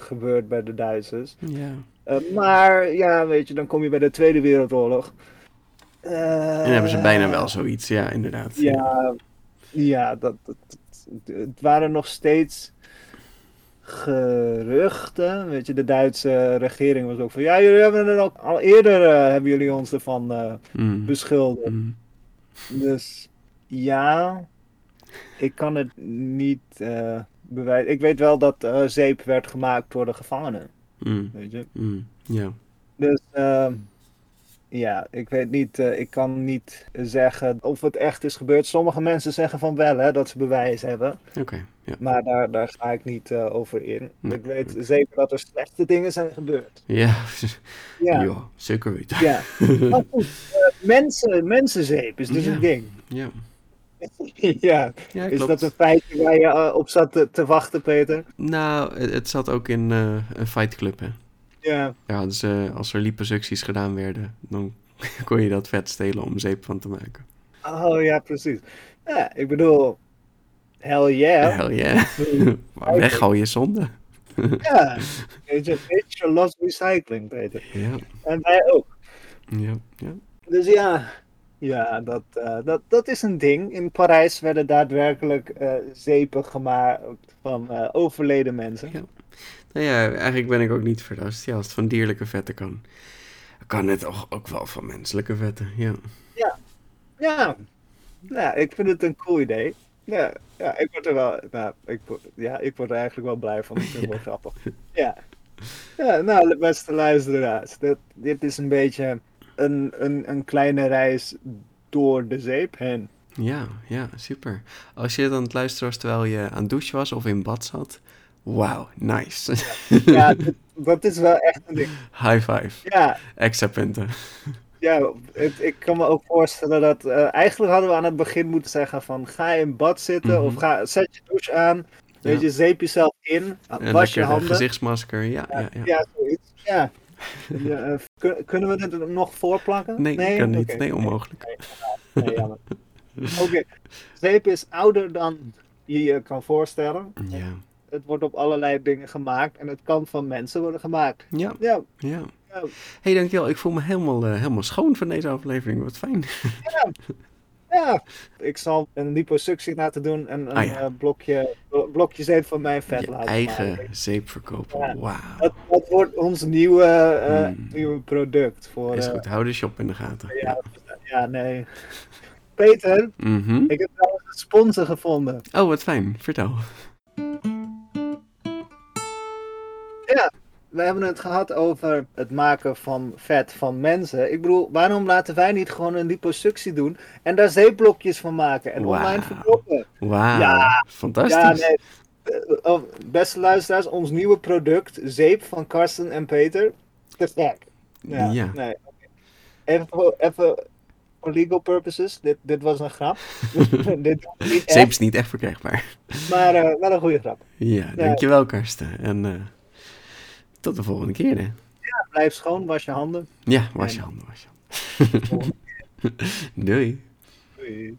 gebeurt bij de Duitsers. Ja. Maar ja, weet je, dan kom je bij de Tweede Wereldoorlog. Eh, En dan hebben ze bijna wel zoiets, ja, inderdaad. Ja, ja dat, dat, dat- het waren nog steeds geruchten. Weet je, de Duitse regering was ook van... Ja, jullie hebben het al, al eerder eh, hebben jullie ons ervan eh, Mhm, beschuldigd. mhm. Dus ja, ik kan het niet eh, bewijzen. Ik weet wel dat eh, zeep werd gemaakt door de gevangenen. Mm, Weet je? mm, ja. Dus ehm, ja, ik weet niet. eh, ik kan niet zeggen of het echt is gebeurd. Sommige mensen zeggen van wel, hè, dat ze bewijs hebben. Oké, ja. Maar daar, daar ga ik niet eh, over in. Nee. Ik weet zeker dat er slechte dingen zijn gebeurd. Ja, Ja, zeker weten. ja. Maar goed, eh, mensen, mensenzeep is dus Ja. een ding. Ja, ja, ja is dat een feitje waar je op zat te, te wachten, Peter? Nou, het, zat ook in een Fight Club, hè. Ja, Ja, dus eh, als er liposucties gedaan werden, dan kon je dat vet stelen om zeep van te maken. oh ja, precies. Ja, ik bedoel, hell yeah. Hell yeah. maar weggooien zonde. Ja, weet je, nature loves recycling, Peter. Ja, En wij ook. ja, ja. Dus ja, ja dat, eh, dat, dat is een ding. In Parijs werden daadwerkelijk eh, zeepen gemaakt van overleden mensen. Ja. Nou ja, eigenlijk ben ik ook niet verrast. Ja, als het van dierlijke vetten kan, kan het ook, ook wel van menselijke vetten. Ja. Ja, ja, ik vind het een cool idee. Ja, ja ik word er wel, nou, ik, ja, ik word er eigenlijk wel blij van. Ik vind het wel grappig. Ja. ja, nou, beste luisteraars, dit, dit is een beetje een, een, een kleine reis door de zeep heen. Ja, ja, super. Als je aan het luisteren was terwijl je aan het douchen was of in bad zat, wauw, nice. Ja, dat is wel echt een ding. High five. Ja, Extra punten. Ja, het- ik kan me ook voorstellen dat. eh, eigenlijk hadden we aan het begin moeten zeggen: van ga in bad zitten Mhm. of ga, zet je douche aan. Weet Ja. je, zeep jezelf in. En was je lekker handen. gezichtsmasker, ja, ja, ja. Ja, zoiets. Ja. Ja, eh, kun- kunnen we het nog voorplakken? Nee, kan niet. Nee, onmogelijk. Nee. Oké, zeep is ouder dan je je kan voorstellen. Ja, Het wordt op allerlei dingen gemaakt en het kan van mensen worden gemaakt. ja, Ja, ja. ja. hey, dankjewel. Ik voel me helemaal, eh, helemaal schoon van deze aflevering. Wat fijn. Ja, ik zal een liposuctie laten doen en een Ah, ja. eh, blokje, blo- blokje zeep van mijn vet Je laten eigen maken. zeep verkopen. Ja. Wauw. Dat, dat wordt ons nieuwe, eh, Hmm. nieuwe product. Voor, Is goed. Hou de shop in de gaten. ja, ja, nee. Peter, Mhm. ik heb trouwens een sponsor gevonden. Oh, wat fijn. Vertel. We hebben het gehad over het maken van vet van mensen. Ik bedoel, waarom laten wij niet gewoon een liposuctie doen en daar zeepblokjes van maken en online verkopen? Wauw. Ja. Fantastisch. Ja, nee. Eh, oh, beste luisteraars, ons nieuwe product, zeep van Karsten en Peter. Te gek. Ja, Ja. nee. Even, voor- even for legal purposes, dit, dit was een grap. dit niet Zeep is niet echt verkrijgbaar. maar eh, wel een goede grap. Ja, dankjewel Karsten. En eh, tot de volgende keer, hè. Blijf schoon, was je handen. Ja, was je handen, was je handen. Doei. Doei.